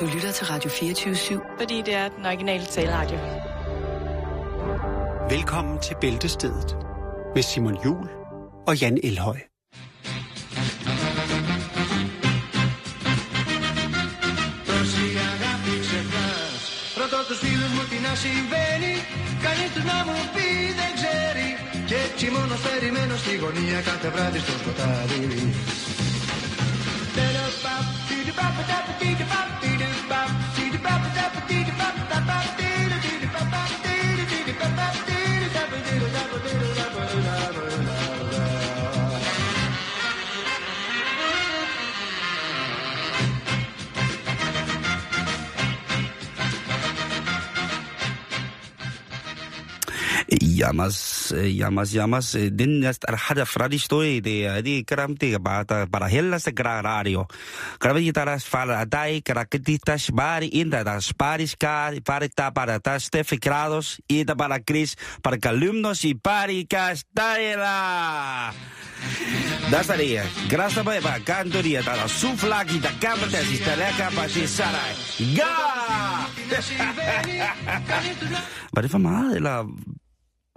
Du lytter til Radio 24-7. Fordi det er den originale taleradio. Velkommen til Bæltestedet med Simon Jul og Jan Elhøj. Ρωτώ τους φίλους μου τι να συμβαίνει Κανείς τους να μου πει δεν ξέρει Και έτσι μόνος περιμένω στη γωνία κάθε βράδυ στο σκοτάδι Yamas, yamas, yamas. Din hada fradi stoi de di kram te bata para hella se radio. Kravi taras fala dai kraketitas bari inda das paris ka parita para tas stefikrados ida para Cris para calumnos y pari castaela. Daar staat hij. Grasta bij kantoria daar soeflaki da kamera is de lekker bij die sarai. Ga! Var det for meget, eller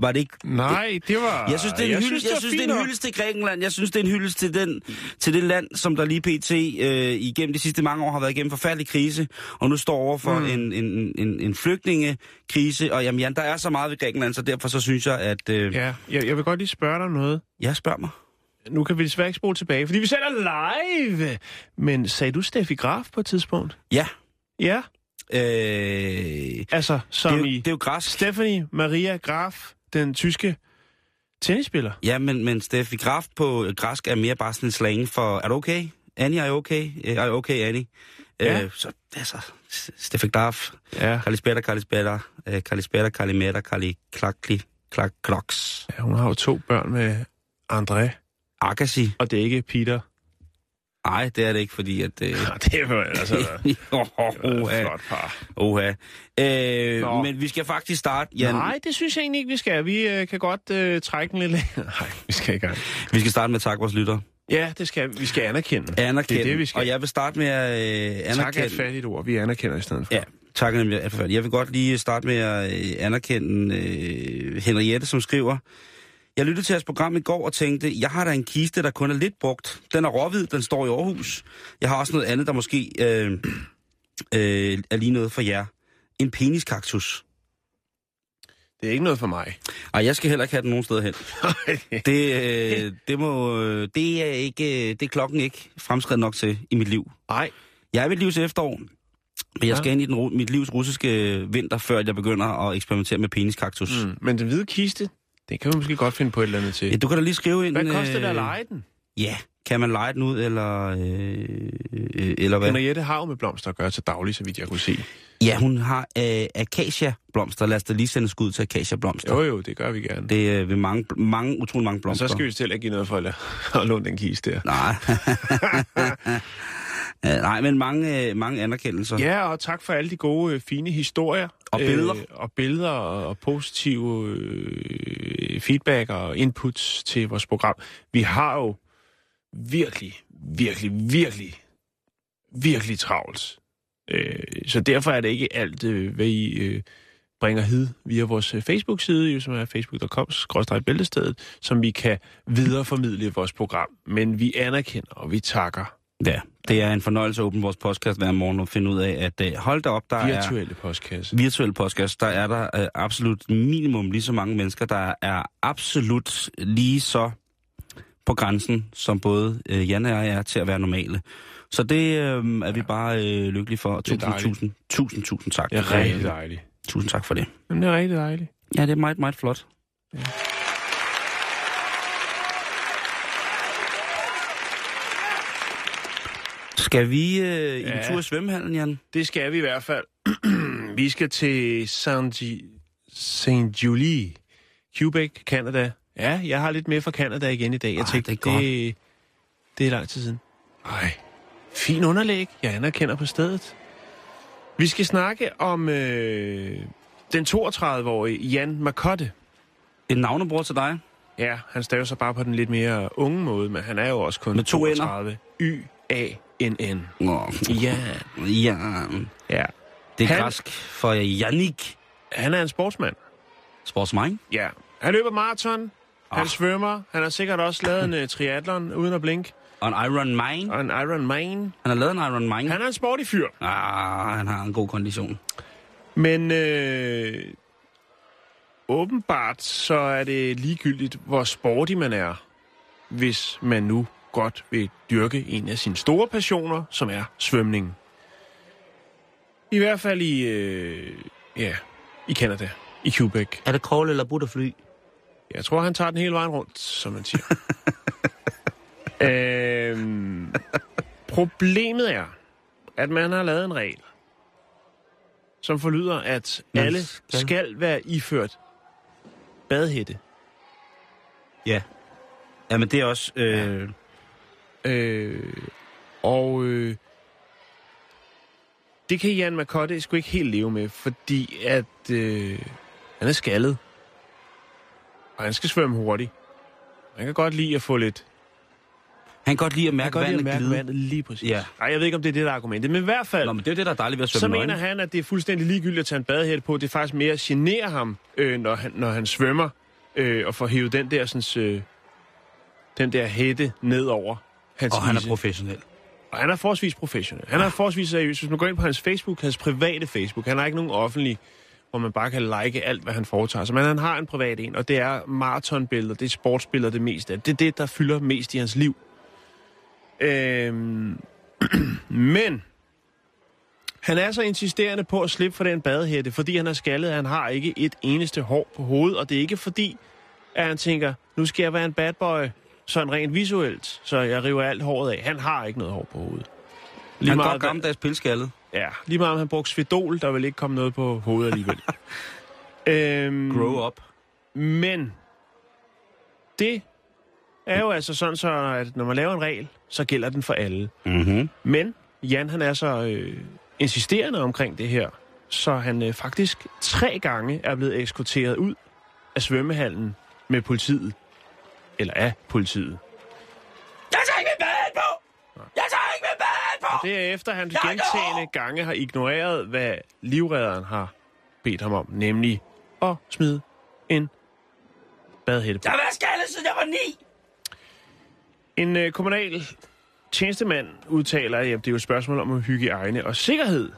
var det ikke... Nej, det var... Jeg synes, det er en, hyldest, jeg synes, det er en hyldest til Grækenland. Jeg synes, det er en hyldest til, den, til det land, som der lige pt. Øh, igennem de sidste mange år har været igennem forfærdelig krise, og nu står over for mm. en, en, en, en flygtningekrise. Og jamen, Jan, der er så meget ved Grækenland, så derfor så synes jeg, at... Øh, Ja, jeg, jeg vil godt lige spørge dig om noget. Jeg spørger mig. Nu kan vi desværre ikke spole tilbage, fordi vi sender live. Men sagde du Steffi Graf på et tidspunkt? Ja. Ja, Øh, altså som det, er jo, i det er jo græsk. Stephanie Maria Graf, den tyske tennisspiller. Ja, men, men Steffi Graf på græsk er mere bare sådan en slang for, er du okay? Annie, er du okay? Øh, Er du okay, Annie? Ja. Øh, så, altså, Steffi Graf, Ja. Kalispera, Kalispera, øh, Kalispera, Kalimera, Kali, Klakli, Klak, Kloks, ja. hun har jo to børn med André, Agassi. og det er ikke Peter. Nej, det er det ikke, fordi at... Øh, Ja, det er jo altså oh, flot par. oha. Øh, Nå. men vi skal faktisk starte, Jan. Nej, det synes jeg egentlig ikke, vi skal. Vi øh, kan godt øh, trække den lidt længere. Nej, vi skal ikke. Vi skal starte med at takke vores lytter. Ja, det skal vi. Skal anerkende. Anerkende. Det er det, vi skal. Og jeg vil starte med at øh, anerkende... Tak er et fattigt ord. Vi anerkender i stedet for. Ja, tak nemlig. Jeg vil godt lige starte med at øh, anerkende øh, Henriette, som skriver, jeg lyttede til jeres program i går og tænkte, jeg har da en kiste, der kun er lidt brugt. Den er råhvid, den står i Aarhus. Jeg har også noget andet, der måske øh, øh, er lige noget for jer. En peniskaktus. Det er ikke noget for mig. Ej, jeg skal heller ikke have den nogen steder hen. Det, øh, det, må, øh, det, er ikke, øh, det er klokken ikke fremskrevet nok til i mit liv. Nej. Jeg er mit livs efterår, men jeg Ja. skal ind i den, mit livs russiske vinter, før jeg begynder at eksperimentere med peniskaktus. Mm. Men den hvide kiste, det kan vi måske godt finde på et eller andet til. Ja, du kan da lige skrive ind... Hvad koster det at øh, lege den? Ja, kan man lege den ud, eller, øh, øh, eller hvad? Henriette har jo med blomster at gøre til daglig, så vidt jeg kunne se. Ja, hun har øh, akacia-blomster. Lad os da lige sende skud til akacia-blomster. Jo jo, det gør vi gerne. Det er øh, ved mange, mange, utrolig mange blomster. så skal vi til at give noget for at låne den kiste der. Nej. Øh, Nej, men mange, øh, mange anerkendelser. Ja, og tak for alle de gode, øh, fine historier. Og billeder. Øh, og billeder og, og positive øh, feedback og inputs til vores program. Vi har jo virkelig, virkelig, virkelig, virkelig travlt. Øh, så derfor er det ikke alt, øh, hvad I øh, bringer hid via vores Facebook-side, jo, som er facebook.com-bæltestedet, som vi kan videreformidle vores program. Men vi anerkender, og vi takker Ja, det er en fornøjelse at åbne vores podcast hver morgen og finde ud af, at øh, hold da op, der er... virtuelle postkasse. virtuelle podcast, der er der øh, absolut minimum lige så mange mennesker, der er absolut lige så på grænsen, som både øh, Jan og jeg er til at være normale. Så det øh, er vi bare øh, lykkelige for. Tusind, tusind, tusind, tusind tak. Det er rigtig dejligt. Tusind tak for det. Jamen, det er rigtig dejligt. Ja, det er meget, meget flot. Skal vi øh, i en Ja. tur i svømmehallen, Jan? Det skal vi i hvert fald. vi skal til Saint St. Julie, Quebec, Canada. Ja, jeg har lidt mere fra Canada igen i dag. Jeg Ej, tænkte, det er godt. det, det er lang tid siden. Ej, fin underlæg. Jeg anerkender på stedet. Vi skal snakke om øh, den 32-årige Jan Marcotte. En navnebror til dig? Ja, han staver sig bare på den lidt mere unge måde, men han er jo også kun Med to ender? 32. I-A-N-N. Nå, Ja. ja. Ja. Det er Han- græsk for Yannick Han er en sportsmand. Sportsmine. Ja. Han løber maraton. Han Ah. svømmer. Han har sikkert også lavet en uh, triathlon uden at blinke. Og en Iron Mine. Og en Iron Man. Han har lavet en Iron Mine. Han er en sporty fyr. Ah, han har en god kondition. Men øh, åbenbart så er det ligegyldigt, hvor sporty man er, hvis man nu godt vil dyrke en af sine store passioner, som er svømning. I hvert fald i, øh, ja, i Canada, i Quebec. Er det crawl eller butterfly? Jeg tror, han tager den hele vejen rundt, som man siger. øhm, problemet er, at man har lavet en regel, som forlyder, at Man alle skal- skal være iført badhætte. Ja. Jamen, det er også... Øh, Øh, og øh, det kan Jan McCotte sgu ikke helt leve med, fordi at øh, han er skaldet. Og han skal svømme hurtigt. Han kan godt lide at få lidt han kan godt lide at mærke at vandet mærke glide. vandet lige præcis. Ja. Ej, jeg ved ikke, om det er det, der er argumentet. Men i hvert fald, Nå, men det er jo det, der er dejligt ved at så svømme mener nøgen. han, at det er fuldstændig ligegyldigt at tage en badehætte på. Det er faktisk mere generer ham, øh, når, han, når han svømmer, øh, og får hævet den der, sådan, øh, den der hætte ned over hans Og han er professionel. Og han er forholdsvis professionel. Han er forholdsvis seriøs. Hvis man går ind på hans Facebook, hans private Facebook, han har ikke nogen offentlig, hvor man bare kan like alt, hvad han foretager sig. Men han har en privat en, og det er maratonbilleder, det er sportsbilleder det meste af. Det er det, der fylder mest i hans liv. Øhm, men han er så insisterende på at slippe for den badehætte, fordi han er skaldet. Han har ikke et eneste hår på hovedet, og det er ikke fordi, at han tænker, nu skal jeg være en bad boy, sådan rent visuelt, så jeg river alt håret af. Han har ikke noget hår på hovedet. Han er godt gammeldags pilskaldet. Ja, lige meget om han brugte Svedol, der vil ikke komme noget på hovedet alligevel. øhm, Grow up. Men det er jo altså sådan, så at når man laver en regel, så gælder den for alle. Mm-hmm. Men Jan, han er så øh, insisterende omkring det her, så han øh, faktisk tre gange er blevet eskorteret ud af svømmehallen med politiet. Eller af politiet. Jeg tager ikke min bad på! Jeg tager ikke min bad på! Og det er efter, han Jeg gentagende gange har ignoreret, hvad livredderen har bedt ham om, nemlig at smide en badhætte på. Jeg har været skaldet, siden jeg var ni! En øh, kommunal tjenestemand udtaler, at jamen, det er jo et spørgsmål om hygiejne og sikkerhed.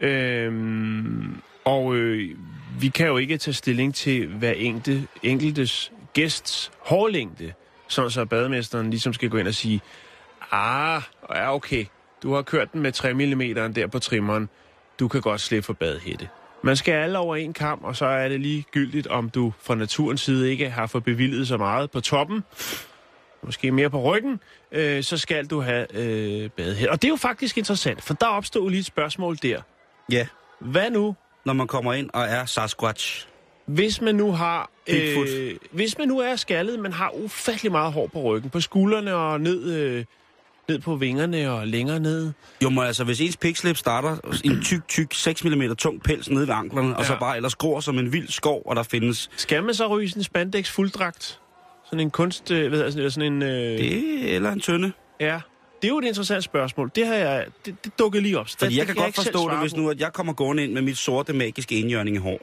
Øhm, og øh, vi kan jo ikke tage stilling til hver enkelte, enkeltes gæsts hårlængde, sådan så bademesteren ligesom skal gå ind og sige, ah, ja okay, du har kørt den med 3 mm der på trimmeren, du kan godt slippe for badhætte. Man skal alle over en kamp, og så er det ligegyldigt, om du fra naturens side ikke har fået bevilget så meget på toppen, måske mere på ryggen, øh, så skal du have øh, badehætte. Og det er jo faktisk interessant, for der opstod lige et spørgsmål der. Ja, Hvad nu, når man kommer ind og er Sasquatch. Hvis man nu har... Bigfoot. Øh, hvis man nu er skaldet, men har ufattelig meget hår på ryggen, på skuldrene og ned, øh, ned på vingerne og længere ned. Jo, men altså, hvis ens pikslip starter en tyk, tyk, 6 mm tung pels nede ved anklerne, ja. og så bare ellers gror som en vild skov, og der findes... Skal man så ryge sådan en spandex fulddragt? Sådan en kunst... Øh, hvad hedder sådan, eller sådan en... Øh, Det eller en tønde. Ja, det er jo et interessant spørgsmål. Det har jeg... Det, det dukkede lige op. Fordi det, jeg kan godt ikke selv forstå det, hvis nu at jeg kommer gående ind med mit sorte, magiske enhjørning i hår.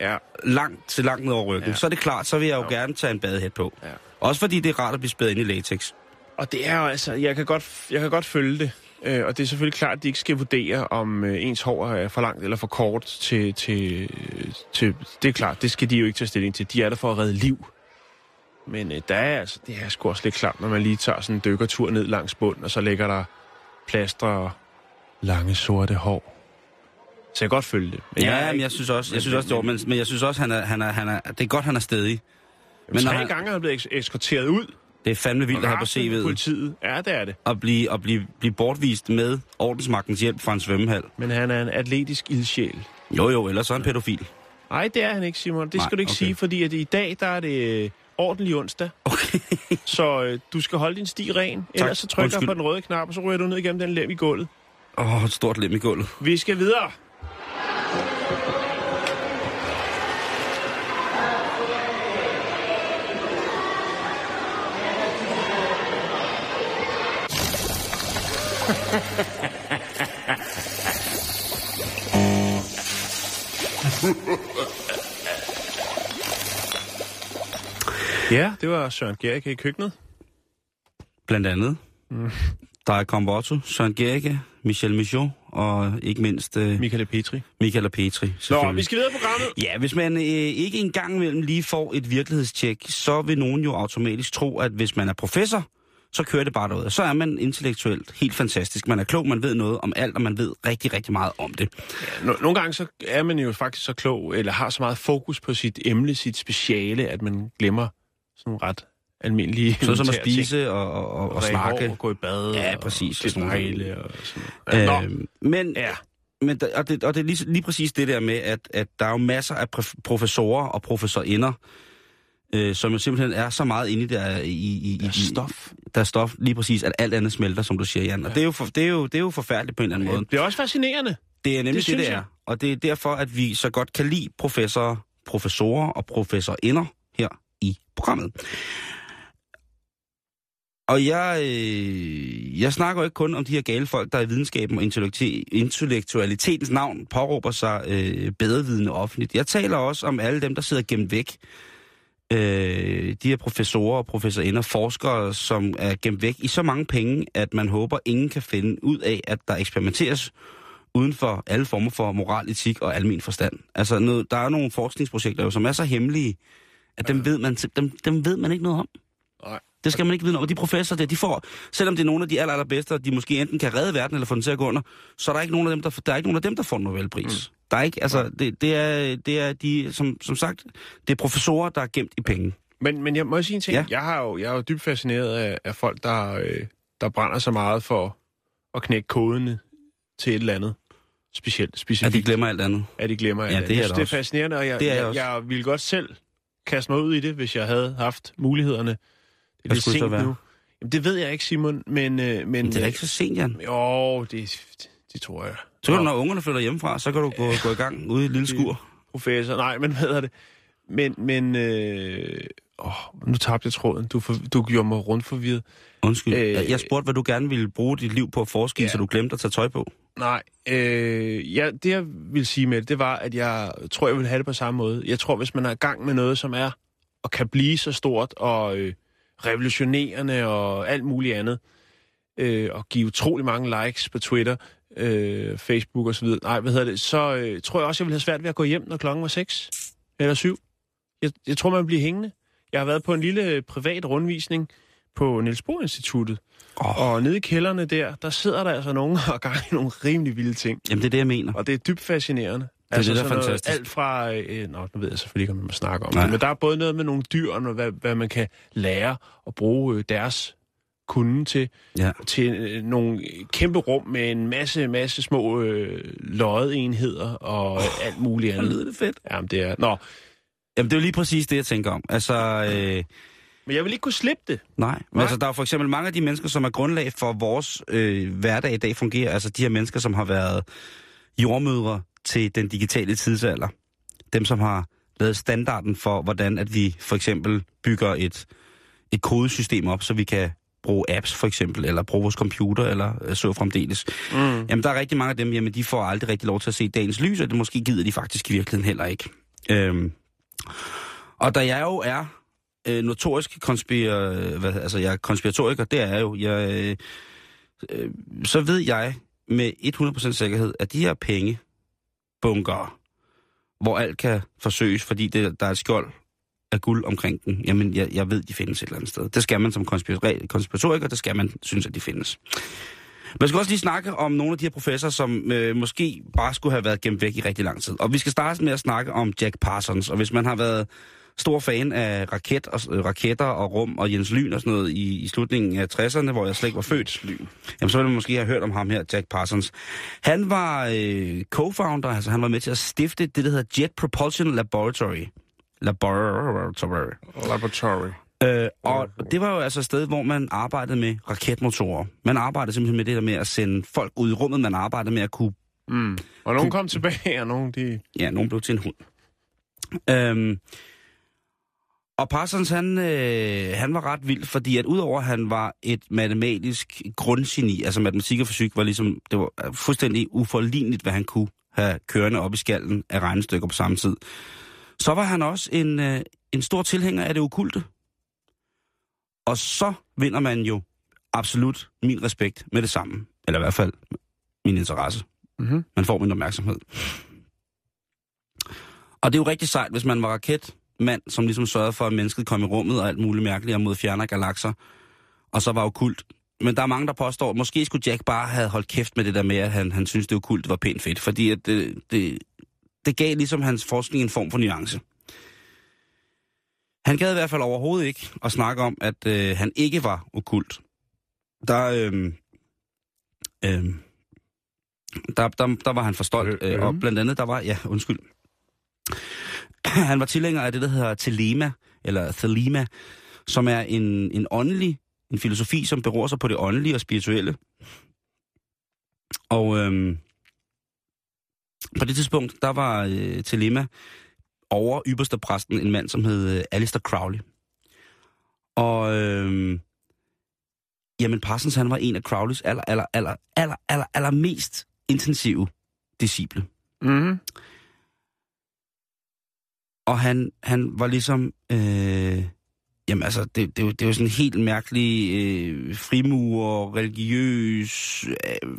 Ja, Langt til langt ned over ryggen. Ja. Ja. Så er det klart, så vil jeg jo Jo. gerne tage en badehæt på. Ja. Også fordi det er rart at blive spædet ind i latex. og det er jo altså... Jeg kan godt, jeg kan godt følge det. Øh, og det er selvfølgelig klart, at de ikke skal vurdere, om øh, ens hår er for langt eller for kort til, til, til... Det er klart, det skal de jo ikke tage stilling til. De er der for at redde liv. Men øh, der er altså, det er sgu også lidt klart, når man lige tager sådan en dykkertur ned langs bunden, og så ligger der plaster og lange sorte hår. Så jeg kan godt følge det. Ja, er men jeg synes også, jeg men- synes også, det var, men, men jeg synes også, han er, han er, han er, det er godt, han er stedig. Men når tre han- gange er han blevet eskorteret ud. Det er fandme vildt at have på CV'et. Politiet. Ja, det er det. At blive, at blive, blive bortvist med ordensmagtens hjælp fra en svømmehal. Men han er en atletisk ildsjæl. Jo, jo, ellers så er han pædofil. Nej, det er han ikke, Simon. Det Nej, skal du ikke okay. sige, fordi at i dag, der er det øh, ordentlig onsdag. Okay. Så øh, du skal holde din sti ren. Ellers så trykker jeg Undskyld. på den røde knap, og så ryger du ned igennem den lem i gulvet. Åh, oh, et stort lem i gulvet. Vi skal videre. Ja, det var Søren Gerke i køkkenet. Blandt andet. Mm. Der er Combotto, Søren Gerke, Michel Michaud og ikke mindst øh, Michael Petri. Michael Petri. Nå, vi skal videre på programmet. Ja, hvis man øh, ikke engang imellem lige får et virkelighedstjek, så vil nogen jo automatisk tro, at hvis man er professor, så kører det bare derud. Så er man intellektuelt helt fantastisk. Man er klog, man ved noget om alt, og man ved rigtig, rigtig meget om det. Nå- Nogle gange så er man jo faktisk så klog, eller har så meget fokus på sit emne, sit speciale, at man glemmer sådan ret almindelige... Så som at elementære ting. spise og, og, og, og snakke. Og gå i bad. Ja, præcis, Og og sådan noget. og sådan noget. Øh, Nå, men ja. men og, det, og det er lige, lige præcis det der med, at, at der er jo masser af prof- professorer og professorinder, øh, som jo simpelthen er så meget inde i der, i, i, Der er stof. Der er stof lige præcis, at alt andet smelter, som du siger, Jan. Og Ja. det, er jo for, det, er jo, det er jo forfærdeligt på en eller anden måde. Det bliver også fascinerende. Det er nemlig det, det, det er. jeg. Og det er derfor, at vi så godt kan lide professorer, professorer og professorinder her i programmet. Og jeg, øh, jeg snakker ikke kun om de her gale folk, der i videnskaben og intellektu- intellektualitetens navn påråber sig øh, bedrevidende offentligt. Jeg taler også om alle dem, der sidder gemt væk. Øh, de her professorer og professorinder, forskere, som er gemt væk i så mange penge, at man håber, ingen kan finde ud af, at der eksperimenteres uden for alle former for moral, etik og almen forstand. Altså, noget, der er nogle forskningsprojekter, jo, som er så hemmelige, at dem ved, man, dem, dem ved man ikke noget om. Nej. Det skal man ikke vide noget om. Og de professorer der, de får, selvom det er nogle af de aller, allerbedste, og de måske enten kan redde verden eller få den til at gå under, så er der ikke nogen af dem, der, der, er ikke nogen af dem, der får en Nobelpris. Mm. Der er ikke, altså, det, det, er, det er de, som, som sagt, det er professorer, der er gemt i penge. Men, men jeg må sige en ting. Ja. Ja. Jeg, har jo, jeg er jo dybt fascineret af, af folk, der, øh, der brænder så meget for at knække kodene til et eller andet. Specielt, specifikt. At de glemmer alt andet. at de glemmer. Ja, alt det er andet. der det er fascinerende, og jeg, Det er jeg jeg, også. jeg ville godt selv kaste mig ud i det, hvis jeg havde haft mulighederne. Det er Hvad lidt det sent være? nu. Jamen, det ved jeg ikke, Simon, men... Øh, men Men det er da ikke så sent, Jan. Jo, det, det tror jeg. Så kan du, Nå, når ungerne flytter hjemmefra, så kan du gå, gå i gang ude i et lille skur. Professor, nej, men hvad hedder det? Men, men... Øh, åh, nu tabte jeg tråden. Du, for, du gjorde mig rundt forvirret. Undskyld. Øh, jeg spurgte, hvad du gerne ville bruge dit liv på at forske Ja. så du glemte at tage tøj på. Nej, øh, ja, det jeg vil sige med det, det var, at jeg tror, jeg vil have det på samme måde. Jeg tror, hvis man er i gang med noget, som er og kan blive så stort og øh, revolutionerende og alt muligt andet, øh, og give utrolig mange likes på Twitter, øh, Facebook osv., nej, hvad hedder det, så øh, tror jeg også, jeg vil have svært ved at gå hjem, når klokken var 6 eller 7. Jeg, jeg tror, man bliver hængende. Jeg har været på en lille privat rundvisning på Niels Bohr Instituttet, Oh. og nede i kælderne der, der sidder der altså nogen og gang i nogle rimelig vilde ting. Jamen, det er det, jeg mener. Og det er dybt fascinerende. det, der er sådan noget- fantastisk. Alt fra... Øh, nå, nu ved jeg selvfølgelig ikke, om man må snakke om Nej. det. Men der er både noget med nogle dyr, og noget, hvad, hvad man kan lære og bruge øh, deres kunde til, Ja. til øh, nogle kæmpe rum med en masse, masse små øh, loddenheder og oh, alt muligt andet. lyder det fedt. Jamen, det er... Nå, Jamen, det er jo lige præcis det, jeg tænker om. Altså, øh, men jeg vil ikke kunne slippe det. nej. Men Nej. altså, der er for eksempel mange af de mennesker, som er grundlag for vores øh, hverdag i dag fungerer. Altså, de her mennesker, som har været jordmødre til den digitale tidsalder. Dem, som har lavet standarden for, hvordan at vi for eksempel bygger et, et kodesystem op, så vi kan bruge apps for eksempel, eller bruge vores computer, eller øh, så fremdeles. Mm. Jamen, der er rigtig mange af dem, jamen, de får aldrig rigtig lov til at se dagens lys, og det måske gider de faktisk i virkeligheden heller ikke. Øhm. Og da jeg jo er øh, notorisk konspira, hvad, altså jeg er konspiratoriker, det er jeg jo, jeg, øh, øh, så ved jeg med 100% sikkerhed, at de her penge, bunker, hvor alt kan forsøges, fordi det, der er et skjold af guld omkring den, jamen jeg, jeg ved, de findes et eller andet sted. Det skal man som konspira- konspiratoriker, det skal man synes, at de findes. Jeg skal også lige snakke om nogle af de her professorer, som øh, måske bare skulle have været gemt væk i rigtig lang tid. Og vi skal starte med at snakke om Jack Parsons. Og hvis man har været stor fan af raket og, øh, raketter og rum og Jens Lyn og sådan noget i, i slutningen af 60'erne, hvor jeg slet ikke var født, jamen så vil man måske have hørt om ham her, Jack Parsons. Han var øh, co-founder, altså han var med til at stifte det, der hedder Jet Propulsion Laboratory. Laboratory. Laboratory. Øh, og det var jo altså et sted, hvor man arbejdede med raketmotorer. Man arbejdede simpelthen med det der med at sende folk ud i rummet. Man arbejdede med at kunne... Mm. Og nogen kom tilbage, og nogen de... Ja, nogen blev til en hund. Øhm, Og Parsons, han, øh, han var ret vild, fordi at udover at han var et matematisk grundgeni, altså matematik og fysik var ligesom, det var fuldstændig uforligneligt, hvad han kunne have kørende op i skallen af regnestykker på samme tid. Så var han også en, øh, en stor tilhænger af det okulte. Og så vinder man jo absolut min respekt med det samme. Eller i hvert fald min interesse. Mm-hmm. Man får min opmærksomhed. Og det er jo rigtig sejt, hvis man var raketmand, som ligesom sørgede for, at mennesket kom i rummet og alt muligt mærkeligt og mod fjerne galakser, og så var jo kult. Men der er mange, der påstår, at måske skulle Jack bare have holdt kæft med det der med, at han, han synes, det var kult, det var pænt fedt. Fordi at det, det, det gav ligesom hans forskning en form for nuance. Han gad i hvert fald overhovedet ikke at snakke om, at øh, han ikke var okult. Der, øh, øh, der, der, der var han for stolt, øh, og blandt andet, der var, ja, undskyld, han var tilhænger af det, der hedder telema, eller thelema, som er en, en åndelig, en filosofi, som beror sig på det åndelige og spirituelle. Og øhm, på det tidspunkt, der var øh, telema over ypperste præsten en mand, som hed øh, Alistair Crowley. Og øhm, jamen, Parsons, han var en af Crowleys aller, aller, aller, aller, aller, aller mest intensive disciple. Mm-hmm. Og han, han var ligesom... Øh, jamen altså, det, det, det er jo sådan en helt mærkelig øh, frimurer, religiøs... Øh,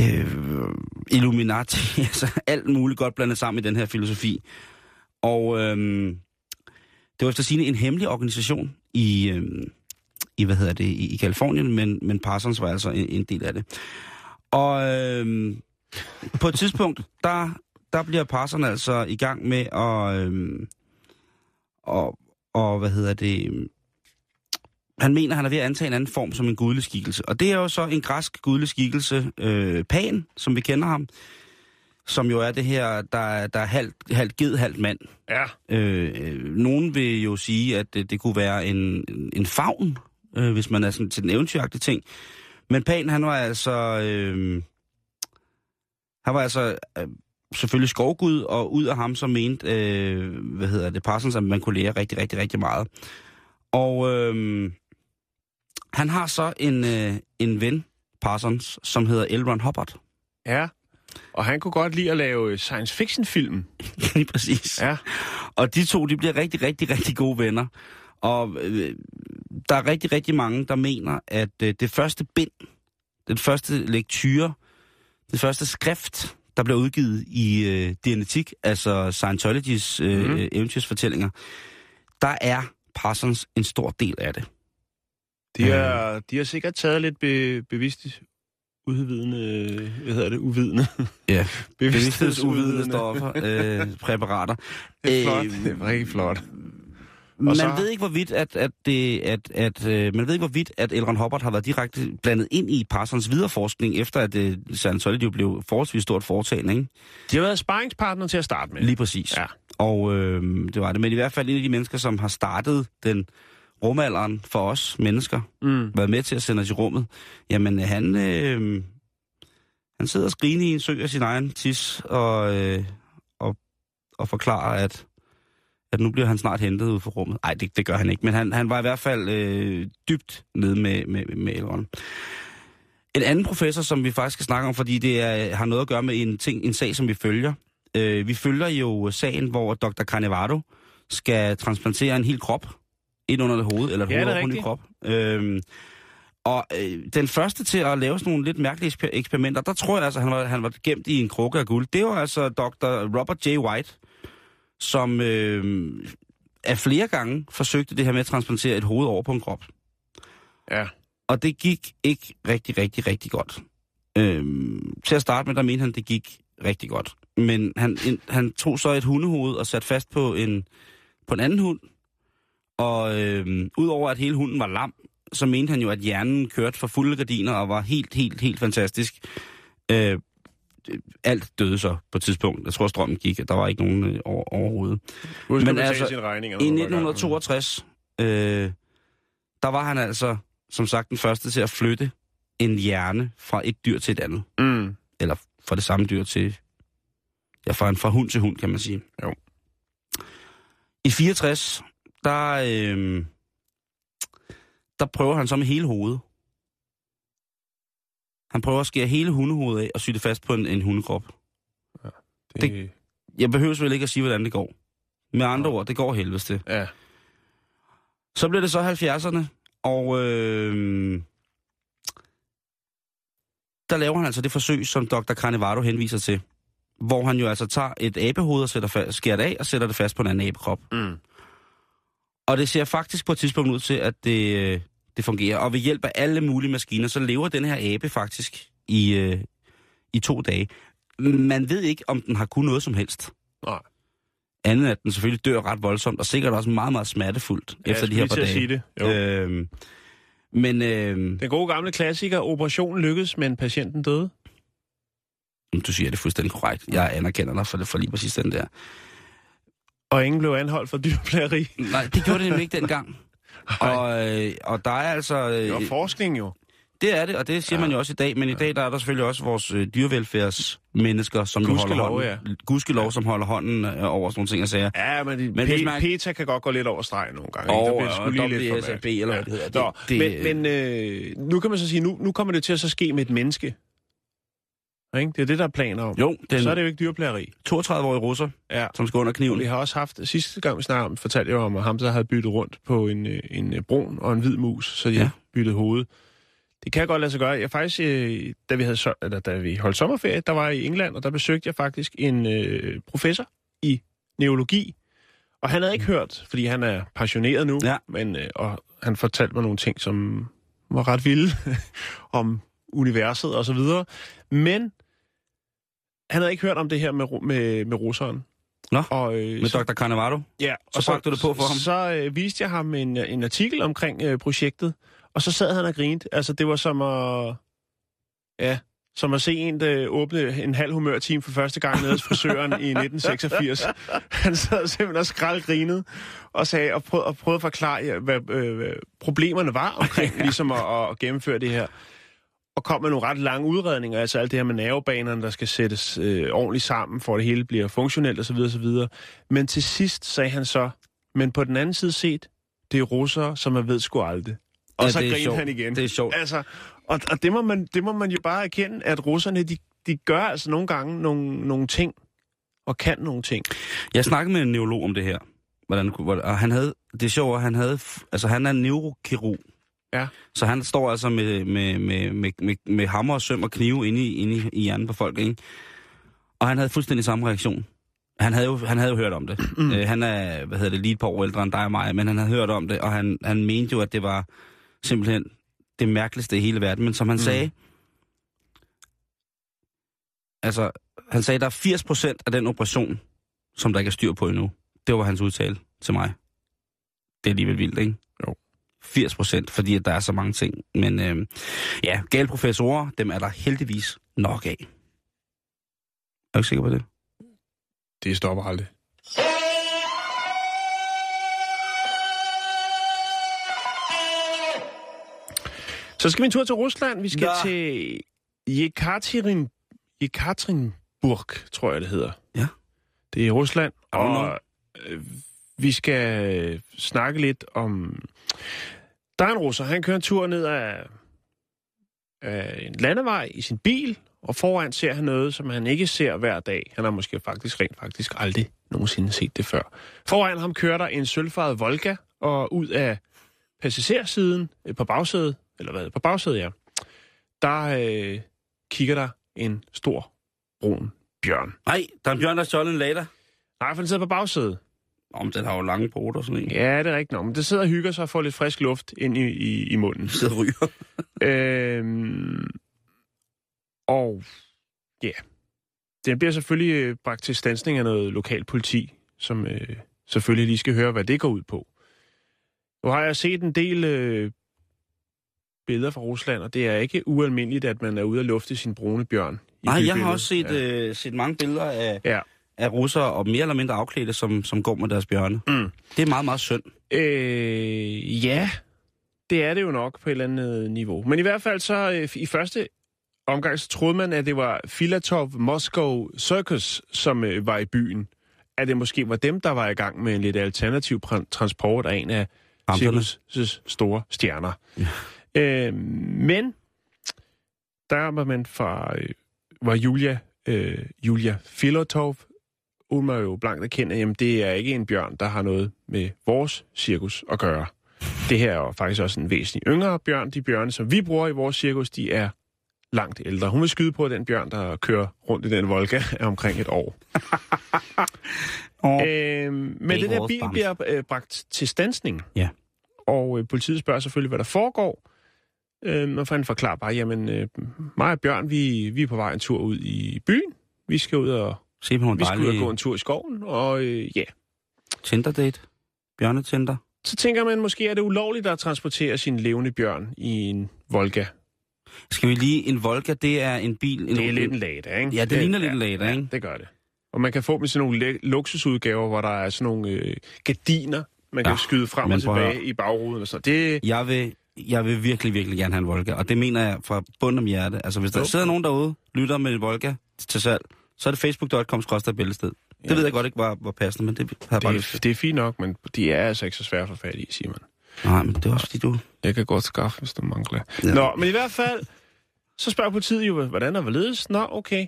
øh, Illuminati, altså alt muligt godt blandet sammen i den her filosofi. Og øh, det var efter sine en hemmelig organisation i, øh, i hvad hedder det, i, i Kalifornien, men, men Parsons var altså en, en del af det. Og øh, på et tidspunkt, der, der bliver Parsons altså i gang med at, øh, og, og hvad hedder det, han mener, han er ved at antage en anden form som en gudelig skikkelse. Og det er jo så en græsk gudelig skikkelse, øh, Pan, som vi kender ham, som jo er det her, der, der er halvt, halvt ged, halvt mand. Ja. Øh, øh, nogen vil jo sige, at det, det kunne være en, en favn, øh, hvis man er sådan til den eventyragtige ting. Men Pan, han var altså... Øh, han var altså øh, selvfølgelig skovgud, og ud af ham så mente, øh, hvad hedder det, Parsons, at man kunne lære rigtig, rigtig, rigtig meget. Og øh, han har så en, øh, en ven, Parsons, som hedder L. Ron Hubbard. Ja. Og han kunne godt lide at lave science fiction film. Lige præcis. Ja. Og de to, de bliver rigtig, rigtig, rigtig gode venner. Og øh, der er rigtig, rigtig mange, der mener, at øh, det første bind, den første lektyre, det første skrift, der blev udgivet i øh, Dianetik, altså Scientologys øh, mm. eventyrsfortællinger, der er Parsons en stor del af det. De, er, de har sikkert taget lidt be, bevidst udvidende, hvad hedder det, uvidende. Ja, Bevidsthedsudvidende. stoffer, øh, præparater. Det er flot. Øh, Det er rigtig flot. Man så- ved ikke, hvorvidt, at, at, det, at, at, øh, man ved ikke, hvorvidt, at Elron Hubbard har været direkte blandet ind i Parsons videreforskning, efter at øh, Scientology blev forholdsvis stort foretagende, ikke? De har været sparringspartner til at starte med. Lige præcis. Ja. Og øh, det var det. Men i hvert fald en af de mennesker, som har startet den rumalderen for os mennesker, Mm. været med til at sende os i rummet, jamen han, øh, han sidder og skriner i en sø af sin egen tis, og, øh, og, og forklarer, at, at nu bliver han snart hentet ud fra rummet. Nej, det, det gør han ikke, men han, han var i hvert fald øh, dybt nede med, med, med Elrond. En anden professor, som vi faktisk skal snakke om, fordi det er, har noget at gøre med en, ting, en sag, som vi følger. Øh, vi følger jo sagen, hvor Dr. Carnevado skal transplantere en hel krop ind under det hoved, eller et Ja, hoved hel rigtigt. krop. Øhm, og øh, den første til at lave sådan nogle lidt mærkelige eksper- eksperimenter, der tror jeg altså, han var, han var gemt i en krukke af guld. Det var altså Dr. Robert J. White, som øh, af flere gange forsøgte det her med at transplantere et hoved over på en krop. Ja. Og det gik ikke rigtig, rigtig, rigtig godt. Øhm, til at starte med, der mente han, det gik rigtig godt. Men han, en, han tog så et hundehoved og satte fast på en, på en anden hund. Og øhm, udover at hele hunden var lam, så mente han jo, at hjernen kørte for fulde gardiner og var helt, helt, helt fantastisk. Øh, alt døde så på et tidspunkt. Jeg tror, strømmen gik, og der var ikke nogen øh, over, overhovedet. Husk Men altså. I når du går gang. 1962, øh, der var han altså, som sagt, den første til at flytte en hjerne fra et dyr til et andet. Mm. Eller fra det samme dyr til... Ja, fra, en, fra hund til hund, kan man sige. Jo. I 64, der, øh, der prøver han så med hele hovedet. Han prøver at skære hele hundehovedet af og sy det fast på en, en hundekrop. Det, Det- Jeg behøver vel ikke at sige, hvordan det går. Med andre Nå. ord, det går helvedes til. Ja. Så bliver det så 70'erne, og øh, der laver han altså det forsøg, som Dr. Carnevado henviser til. Hvor han jo altså tager et abehoved og sætter fa- skærer det af og sætter det fast på en anden abekrop. Mm. Og det ser faktisk på et tidspunkt ud til, at det, øh, det fungerer. Og ved hjælp af alle mulige maskiner, så lever den her abe faktisk i, øh, i to dage. Man ved ikke, om den har kunnet noget som helst. Nej. Andet at den selvfølgelig dør ret voldsomt, og sikkert også meget, meget smertefuldt Ja, efter de her par dage. sige det. Jo. Øhm, men øh, Den gode gamle klassiker, operationen lykkedes, men patienten døde. du siger det fuldstændig korrekt. Jeg anerkender dig for, det, for lige præcis den der. Og ingen blev anholdt for dyrplageri. Nej, det gjorde det nemlig ikke dengang. Og, øh, og der er altså... Øh, Det var forskning jo. Det er det, og det siger ja. man jo også i dag. Men i dag der er der selvfølgelig også vores øh, dyrevelfærdsmennesker, som jo holder Gudskelov, hånden, gudskelov, som holder hånden øh, over sådan nogle ting og sager. Ja, men, de, Men P- man- PETA kan godt gå lidt over stregen nogle gange. Og, der bliver sgu lige og lidt WSAB, eller hvad det hedder. Nå, Det, det, men, men øh, nu kan man så sige, nu, nu kommer det til at så ske med et menneske. Ikke? Det er det, der er planer om. jo, den Så er det jo ikke dyrplageri. 32-årige russer, Ja. som skal under kniven. Vi har også haft, sidste gang vi snakkede om, fortalte jeg om, at ham, der havde byttet rundt på en, øh, en øh, brun og en hvid mus, så de Ja. byttet hoved. Det kan godt lade sig gøre. Jeg faktisk, øh, da vi, havde, så- eller, da vi holdt sommerferie, der var jeg i England, og der besøgte jeg faktisk en øh, professor i neurologi. Og han havde ikke hørt, fordi han er passioneret nu, Ja. men, øh, og han fortalte mig nogle ting, som var ret vilde om universet og så videre. Men han havde ikke hørt om det her med, med, med russeren. Nå, og, øh, Med så- Dr. Carnevado. Ja, Så bragte du det på for ham? Så øh, viste jeg ham en, en artikel omkring øh, projektet, og så sad han og grinte. Altså, det var som at... Ja, som at se en, der åbne en halv humørteam for første gang nede hos frisøren i 1986. Han sad simpelthen og skraldgrinede og sagde og prøvede, og prøvede at forklare, hvad øh, problemerne var omkring ligesom at, at gennemføre det her. Og kom med nogle ret lange udredninger, altså alt det her med nervebanerne, der skal sættes øh, ordentligt sammen, for at det hele bliver funktionelt osv. osv. Men til sidst sagde han så, men på den anden side set, det er russere, som man ved sgu aldrig. Og Ja, så er sjovt. han igen. Det er sjovt. Altså, og, og det, må man, det må man jo bare erkende, at russerne, de, de gør altså nogle gange nogle, nogle ting, og kan nogle ting. Jeg snakkede med en neurolog om det her. Hvordan, hvor- og han havde, det er sjovt, han havde, altså han er neurokirurg. Ja. Så han står altså med, med, med, med, med, med hammer og søm og knive inde i, inde i, hjernen på folk, ikke? Og han havde fuldstændig samme reaktion. Han havde jo, han havde jo hørt om det. Mm. Øh, han er, hvad hedder det, lige et par år ældre end dig og mig, men han havde hørt om det, og han, han mente jo, at det var simpelthen det mærkeligste i hele verden. Men som han mm. sagde, altså, han sagde, der er 80 procent af den operation, som der ikke er styr på endnu. Det var hans udtale til mig. Det er alligevel vildt, ikke? Jo. 80 procent, fordi at der er så mange ting. Men øh, ja, gale professorer, dem er der heldigvis nok af. Er du ikke sikker på det? Det stopper aldrig. Så skal vi en tur til Rusland. Vi skal Nå. til Yekaterinburg, Yekaterinburg, tror jeg, det hedder. Ja. Det er i Rusland, know. og øh, vi skal snakke lidt om... Der er en russer, han kører en tur ned af, af en landevej i sin bil, og foran ser han noget, som han ikke ser hver dag. Han har måske faktisk rent faktisk aldrig nogensinde set det før. Foran ham kører der en sølvfarvet Volga, og ud af passagersiden øh, på bagsædet, eller hvad, på bagsædet, ja, der øh, kigger der en stor brun bjørn. Nej, der er en bjørn, der har stjålet en lader. Nej, for den sidder på bagsædet. Om den har jo lange poter og sådan en. Ja, det er rigtigt nok. Men det sidder og hygger sig og får lidt frisk luft ind i, i, i munden. Sidder og ryger. Øhm, og ja, den bliver selvfølgelig øh, bragt til stansning af noget lokal politi, som øh, selvfølgelig lige skal høre, hvad det går ud på. Nu har jeg set en del øh, billeder fra Rusland, og det er ikke ualmindeligt, at man er ude at lufte sin brune bjørn. Nej, jeg har også set, ja. øh, set mange billeder af, Ja. Af russere, og mere eller mindre afklædte, som, som går med deres bjørne. Mm. Det er meget, meget synd. Øh, ja, det er det jo nok på et eller andet niveau. Men i hvert fald så øh, i første omgang, så troede man, at det var Filatov Moscow Circus, som øh, var i byen. at det måske var dem, der var i gang med en lidt alternativ transport af en af cirkus' store stjerner. Ja. Øh, men der var man fra, øh, var Julia, øh, Julia Filotov, hun var jo blankt erkendt, at det er ikke en bjørn, der har noget med vores cirkus at gøre. Det her er faktisk også en væsentlig yngre bjørn. De bjørne, som vi bruger i vores cirkus, de er langt ældre. Hun vil skyde på, at den bjørn, der kører rundt i den Volga, er omkring et år. Og, Øhm, men er der vores bil bliver øh, bragt til stansning. Ja. Og øh, politiet spørger selvfølgelig, hvad der foregår. Øhm, og han forklarer bare, jamen, øh, mig og Bjørn, vi, vi er på vej en tur ud i byen. Vi skal ud og, se på nogle vi ud og gå dejlige en tur i skoven, og øh, ja. Tinder-date. Bjørnetinder. Så tænker man, måske er det ulovligt at transportere sin levende bjørn i en Volga. Skal vi lige... En Volga, det er en bil... En, Det er lidt en Lada, ikke? Ja, det ligner lidt en Lada, ikke? det gør det. Og man kan få dem i sådan nogle le- luksusudgaver, hvor der er sådan nogle øh, gardiner, man kan Ja, skyde frem og tilbage i bagruden og sådan Det, Jeg vil, jeg vil virkelig, virkelig gerne have en Volga, og det mener jeg fra bunden af mit hjerte. Altså, hvis der Jo. sidder nogen derude, lytter med en Volga til salg, så er det facebook.com bæltested. Det Ja. ved jeg godt ikke var, var passende, men det har bare det, det er fint nok, men de er altså ikke så svære at få fat i, siger man. Nej, men det er også fordi, du... Jeg kan godt skaffe, hvis du mangler. Ja. Nå, men i hvert fald, så spørger politiet jo, hvordan og hvorledes. Nå, okay,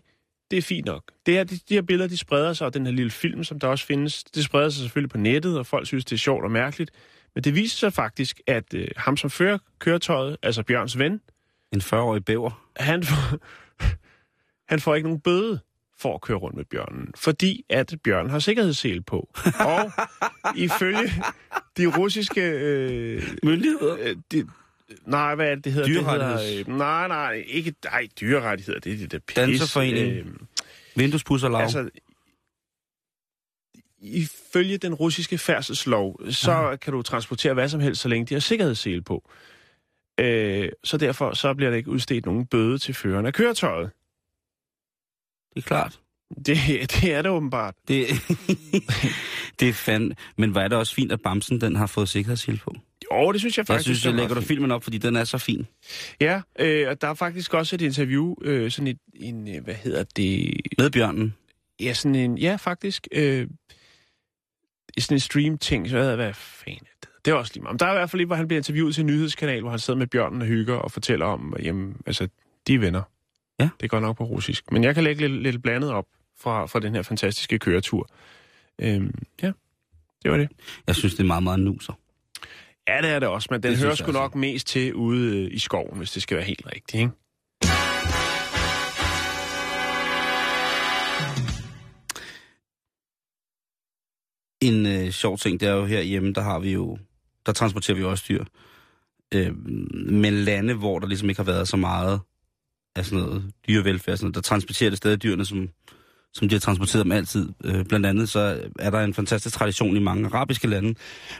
det er fint nok. Det her, de, de her billeder, de spreder sig, og den her lille film, som der også findes, det spreder sig selvfølgelig på nettet, og folk synes, det er sjovt og mærkeligt. Men det viser sig faktisk, at øh, ham, som fører køretøjet, altså Bjørns ven, En 40-årig bæver. han får, han får ikke nogen bøde for at køre rundt med bjørnen, fordi at bjørnen har sikkerhedssele på. Og ifølge de russiske... Øh, Myndigheder? øh, de, nej, hvad er det, det hedder? Det Dyrerettigheds- hedder øh, nej, nej, ikke nej, dyrerettigheder, det er det der pis. Danserforening. Øh, Vinduespusser lav. altså, ifølge den russiske færdselslov, så Aha. kan du transportere hvad som helst, så længe de har sikkerhedssele på. Øh, så derfor så bliver der ikke udstedt nogen bøde til føreren af køretøjet. Det er klart. Det, det er det åbenbart. Det, det er fandme... Men er det også fint, at Bamsen den har fået sikkerhedshjælp på. Jo, det synes jeg Jeg faktisk. synes, det jeg er lægger du filmen op, fordi den er så fin. Ja, øh, og der er faktisk også et interview, øh, sådan et, en, øh, hvad hedder det? Med bjørnen. Ja, sådan en, ja, faktisk, øh, sådan en stream-ting, så hvad, hvad fanden det? Det er også lige meget. Men der er i hvert fald lige, hvor han bliver interviewet til en nyhedskanal, hvor han sidder med bjørnen og hygger og fortæller om, jamen, altså, de er venner. Ja. Det går nok på russisk. Men jeg kan lægge lidt, lidt blandet op fra, fra den her fantastiske køretur. Øhm, ja, det var det. Jeg synes, det er meget, meget nuser. Ja, det er det også, men den Det hører sgu nok mest til ude øh, i skoven, hvis det skal være helt rigtigt, ikke? En øh, sjov ting, det er jo herhjemme, der har vi jo, der transporterer vi jo også dyr. Øh, men lande, hvor der ligesom ikke har været så meget af sådan noget dyrevelfærd, sådan noget, der transporterer det stadig dyrene, som, som de har transporteret dem altid. Øh, blandt andet så er der en fantastisk tradition i mange arabiske lande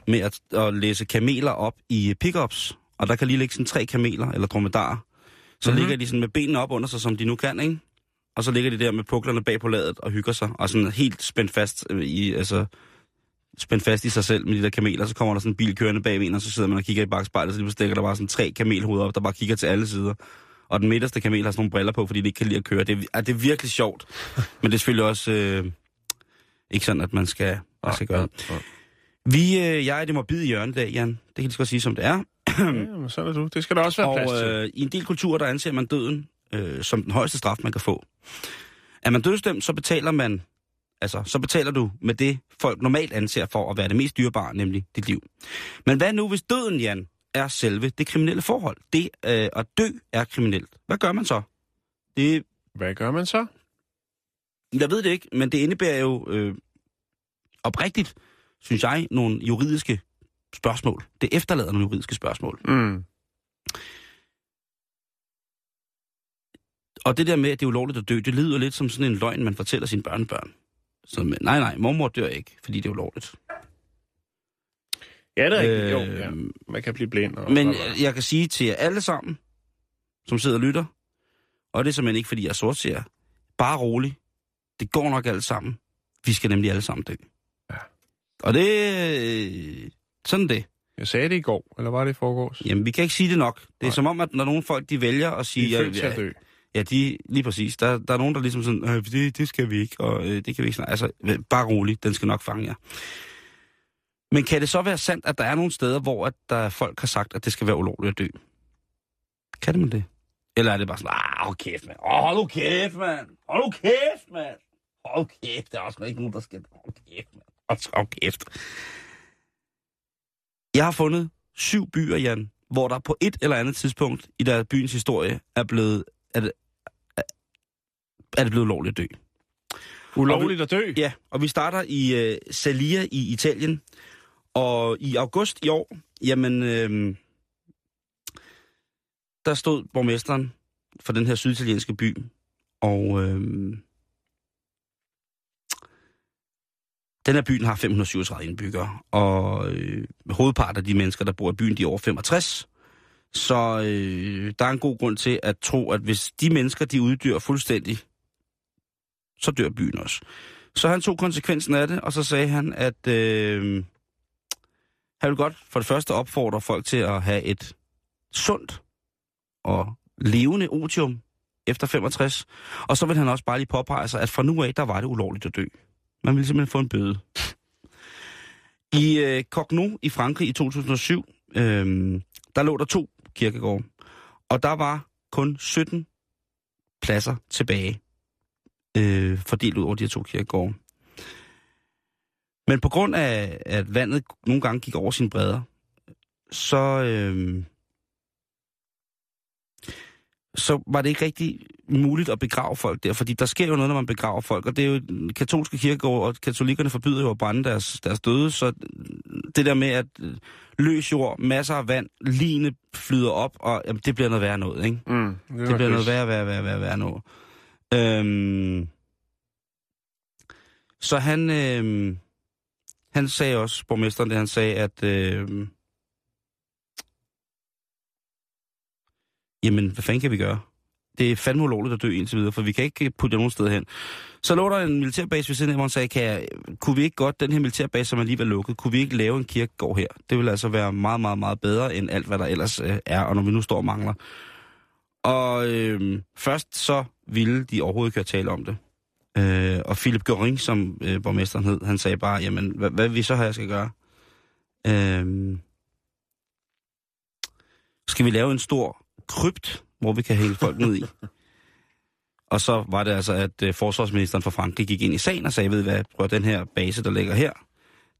med at, at læse kameler op i pickups. Og der kan lige ligge sådan tre kameler eller dromedarer. Så Mhm. mm-hmm. ligger de sådan med benene op under sig, som de nu kan, ikke? Og så ligger de der med puklerne bag på ladet og hygger sig. Og sådan helt spændt fast øh, i, altså, spændt fast i sig selv med de der kameler. Så kommer der sådan en bil kørende bag en, og så sidder man og kigger i bagspejlet, så lige pludselig stikker der bare sådan tre kamelhoveder op, der bare kigger til alle sider. Og den midterste kamel har sådan nogle briller på, fordi de ikke kan lide at køre. Det er, det er virkelig sjovt. Men det er selvfølgelig også øh, ikke sådan, at man skal, man skal gøre det. Vi, øh, jeg er det morbide hjørne i dag, Jan. Det kan jeg lige så godt sige, som det er. ja, men sådan er du. Det skal der også være plads Og til. øh, i en del kulturer, der anser man døden øh, som den højeste straf, man kan få. Er man dødsdømt, så betaler man, altså, så betaler du med det, folk normalt anser for at være det mest dyrebare, nemlig dit liv. Men hvad nu, hvis døden, Jan, er selve det kriminelle forhold? Det øh, at dø er kriminelt. Hvad gør man så? Det, Hvad gør man så? jeg ved det ikke, men det indebærer jo øh, oprigtigt, synes jeg, nogle juridiske spørgsmål. Det efterlader nogle juridiske spørgsmål. Mm. Og det der med, at det er ulovligt at dø, det lyder lidt som sådan en løgn, man fortæller sine børnebørn. Så nej, nej, mormor dør ikke, fordi det er ulovligt. Ja, det er rigtigt. Jo, Øh, ja. Man kan blive blind. Og Men bla, bla. jeg kan sige til jer alle sammen, som sidder og lytter, og det er simpelthen ikke, fordi jeg er sortseer, bare rolig. Det går nok alt sammen. Vi skal nemlig alle sammen dø. Ja. Og det øh, sådan det. Jeg sagde det i går, eller var det i forgårs? Jamen, vi kan ikke sige det nok. Det er Nej. som om, at når nogle folk de vælger at sige, I er født til at dø. Ja, de, lige præcis. Der, der er nogen, der ligesom sådan, øh, det, det skal vi ikke, og øh, det kan vi ikke snakke. Altså, øh, bare roligt, den skal nok fange jer. Men kan det så være sandt, at der er nogle steder, hvor at der folk har sagt, at det skal være ulovligt at dø? Kan det man det? Eller er det bare sådan, ah, hold kæft, mand. Åh, hold nu kæft, mand. Hold nu kæft, mand. Hold kæft, der er også ikke nogen, der skal... Hold kæft, mand. Hold, hold kæft. Jeg har fundet syv byer, Jan, hvor der på et eller andet tidspunkt i der byens historie er blevet... Er det, er, det blevet lovligt at dø. Ulovligt at dø? Ja, og vi starter i uh, Salia i Italien. Og i august i år, jamen, øh, der stod borgmesteren for den her syditalienske by, og øh, den her byen har 537 indbyggere, og øh, hovedparten af de mennesker, der bor i byen, de er over 65. Så øh, der er en god grund til at tro, at hvis de mennesker, de uddør fuldstændig, så dør byen også. Så han tog konsekvensen af det, og så sagde han, at øh, han vil godt for det første opfordre folk til at have et sundt og levende otium efter 65. Og så vil han også bare lige påpege sig, at fra nu af, der var det ulovligt at dø. Man ville simpelthen få en bøde. I øh, Cogno i Frankrig i 2007, øh, der lå der to kirkegårde. Og der var kun 17 pladser tilbage, øh, fordelt ud over de her to kirkegårde. Men på grund af, at vandet nogle gange gik over sine bredder, så, øh, så var det ikke rigtig muligt at begrave folk der, fordi der sker jo noget, når man begraver folk, og det er jo katolske kirkegård, og katolikkerne forbyder jo at brænde deres, deres døde, så det der med at løs jord, masser af vand, line flyder op, og jamen, det bliver noget værre noget, ikke? Mm, det, det bliver noget værre, værre, værre, værre, værre noget. Øhm, så han, øhm, han sagde også, borgmesteren, det han sagde, at Øh, jamen, hvad fanden kan vi gøre? Det er fandme ulovligt at dø indtil videre, for vi kan ikke putte det nogen sted hen. Så lå der en militærbase ved siden af, hvor han sagde, kan jeg, kunne vi ikke godt, den her militærbase, som er alligevel lukket, kunne vi ikke lave en kirkegård her? Det vil altså være meget, meget, meget bedre end alt, hvad der ellers øh, er, og når vi nu står og mangler. Og øh, først så ville de overhovedet ikke høre tale om det. Øh, og Philip Göring, som øh, borgmesteren hed, han sagde bare, jamen, hvad, hvad vi så her skal gøre? Øh, skal vi lave en stor krypt, hvor vi kan hælde folk ned i? og så var det altså, at øh, forsvarsministeren for Frankrig gik ind i sagen og sagde, ved hvad, prøv den her base, der ligger her,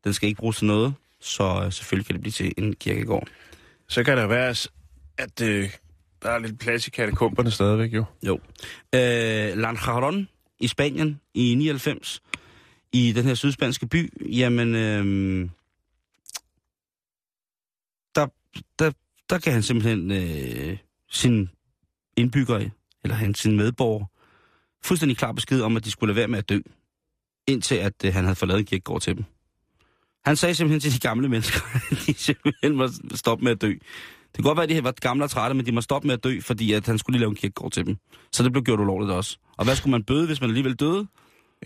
den skal ikke bruges til noget, så øh, selvfølgelig kan det blive til en kirkegård. Så kan det være, at øh, der er lidt plads i katakomberne stadigvæk, jo. Jo. Øh, Lanjaron i Spanien i 99, i den her sydspanske by, jamen, øh, der, der, der kan han simpelthen øh, sin indbygger, eller han sin medborger, fuldstændig klar besked om, at de skulle lade være med at dø, indtil at øh, han havde forladt en kirkegård til dem. Han sagde simpelthen til de gamle mennesker, at de simpelthen må stoppe med at dø. Det kan godt være, at de var gamle og trætte, men de må stoppe med at dø, fordi at han skulle lige lave en kirkegård til dem. Så det blev gjort ulovligt også. Og hvad skulle man bøde, hvis man alligevel døde?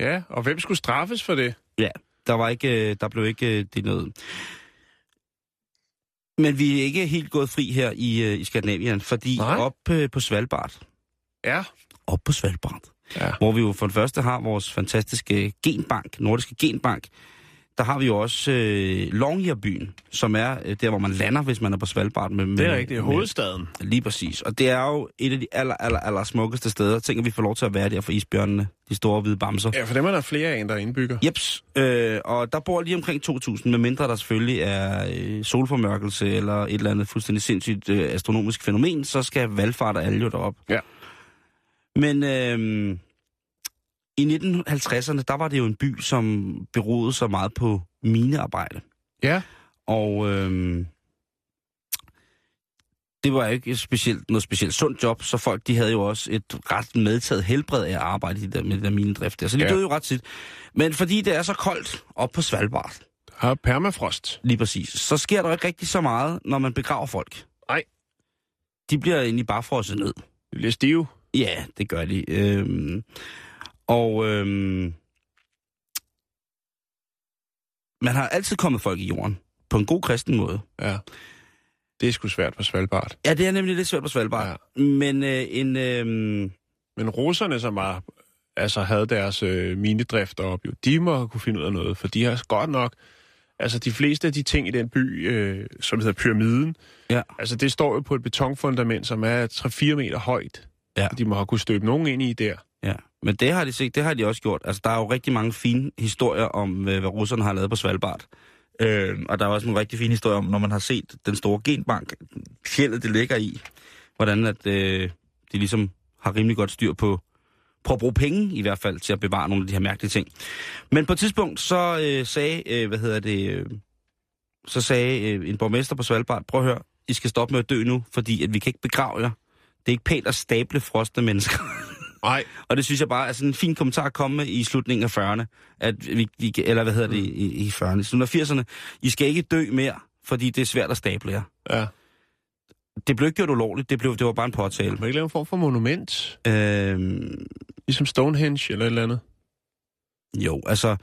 Ja, og hvem skulle straffes for det? Ja, der, var ikke, der blev ikke det noget. Men vi er ikke helt gået fri her i, øh, i Skandinavien, fordi Nej. op øh, på Svalbard, Ja. op på Svalbard, Ja. hvor vi jo for det første har vores fantastiske genbank, nordiske genbank, der har vi jo også øh, Longyearbyen, som er øh, der, hvor man lander, hvis man er på Svalbard. Med, med, Det er rigtigt. Er med- hovedstaden. Lige præcis. Og det er jo et af de aller, aller, aller smukkeste steder. Tænk, at vi får lov til at være der for isbjørnene, de store hvide bamser. Ja, for dem er der flere af en, der er indbygger. Jeps, øh, og der bor lige omkring 2.000, medmindre der selvfølgelig er øh, solformørkelse eller et eller andet fuldstændig sindssygt øh, astronomisk fænomen, så skal valgfart og alle jo derop. Ja. Men øh, i 1950'erne, der var det jo en by, som beroede så meget på minearbejde. Ja. Og øh, det var ikke et specielt, noget specielt sundt job, så folk de havde jo også et ret medtaget helbred af at arbejde i det der, med det der minedrift der. Så de Ja. døde jo ret tit. Men fordi det er så koldt op på Svalbard, Har permafrost. lige præcis, så sker der ikke rigtig så meget, når man begraver folk. Nej. De bliver egentlig bare frosset ned. Det bliver stive. Ja, det gør de. Øhm, og øhm, man har altid kommet folk i jorden på en god kristen måde. Ja. Det er sgu svært på Svalbard. Ja, det er nemlig lidt svært på Svalbard. Ja. Men øh, en, øh, Men russerne, som har, altså havde deres øh, minedrift op, jo, de må kunne finde ud af noget, for de har godt nok... Altså, de fleste af de ting i den by, øh, som hedder Pyramiden, Ja. altså, det står jo på et betonfundament, som er 3-4 meter højt. Ja. De må have kunne støbe nogen ind i der. Men det har de set, det har de også gjort. Altså, der er jo rigtig mange fine historier om, øh, hvad russerne har lavet på Svalbard. Øh, og der er også nogle rigtig fine historier om, når man har set den store genbank, fjellet det ligger i, hvordan at, øh, de ligesom har rimelig godt styr på, på at bruge penge i hvert fald til at bevare nogle af de her mærkelige ting. Men på et tidspunkt så øh, sagde, øh, hvad hedder det, øh, så sagde øh, en borgmester på Svalbard, prøv at høre, I skal stoppe med at dø nu, fordi at vi kan ikke begrave jer. Det er ikke pænt at stable frosne mennesker. Nej. Og det synes jeg bare er sådan en fin kommentar at komme med i slutningen af 40'erne. At vi, vi, eller hvad hedder det i, i 40'erne? I slutningen af 80'erne. I skal ikke dø mere, fordi det er svært at stable jer. Ja. Det blev ikke gjort ulovligt, det, blev, det var bare en påtale. Man ikke lave en form for monument, Øhm, ligesom Stonehenge eller et eller andet. jo, altså...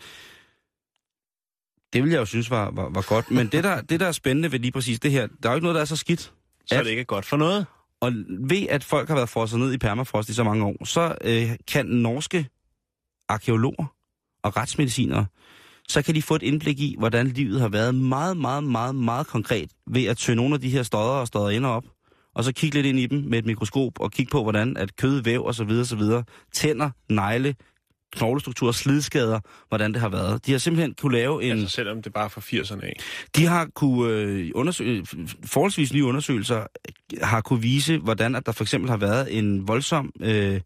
Det ville jeg jo synes var, var, var godt. Men det der, det, der er spændende ved lige præcis det her, der er jo ikke noget, der er så skidt. Så At- er det ikke godt for noget. Og ved at folk har været frosset ned i permafrost i så mange år, så øh, kan norske arkeologer og retsmedicinere, så kan de få et indblik i, hvordan livet har været meget, meget, meget, meget konkret ved at tø nogle af de her stodder og stodder ind op, og så kigge lidt ind i dem med et mikroskop og kigge på, hvordan at kød, væv og så videre, så videre, tænder, negle, knoglestruktur, slidskader, hvordan det har været. De har simpelthen kunne lave en... Altså selvom det bare er fra 80'erne af. De har kunne øh, undersøge, forholdsvis nye undersøgelser øh, har kunne vise, hvordan at der for eksempel har været en voldsom øh,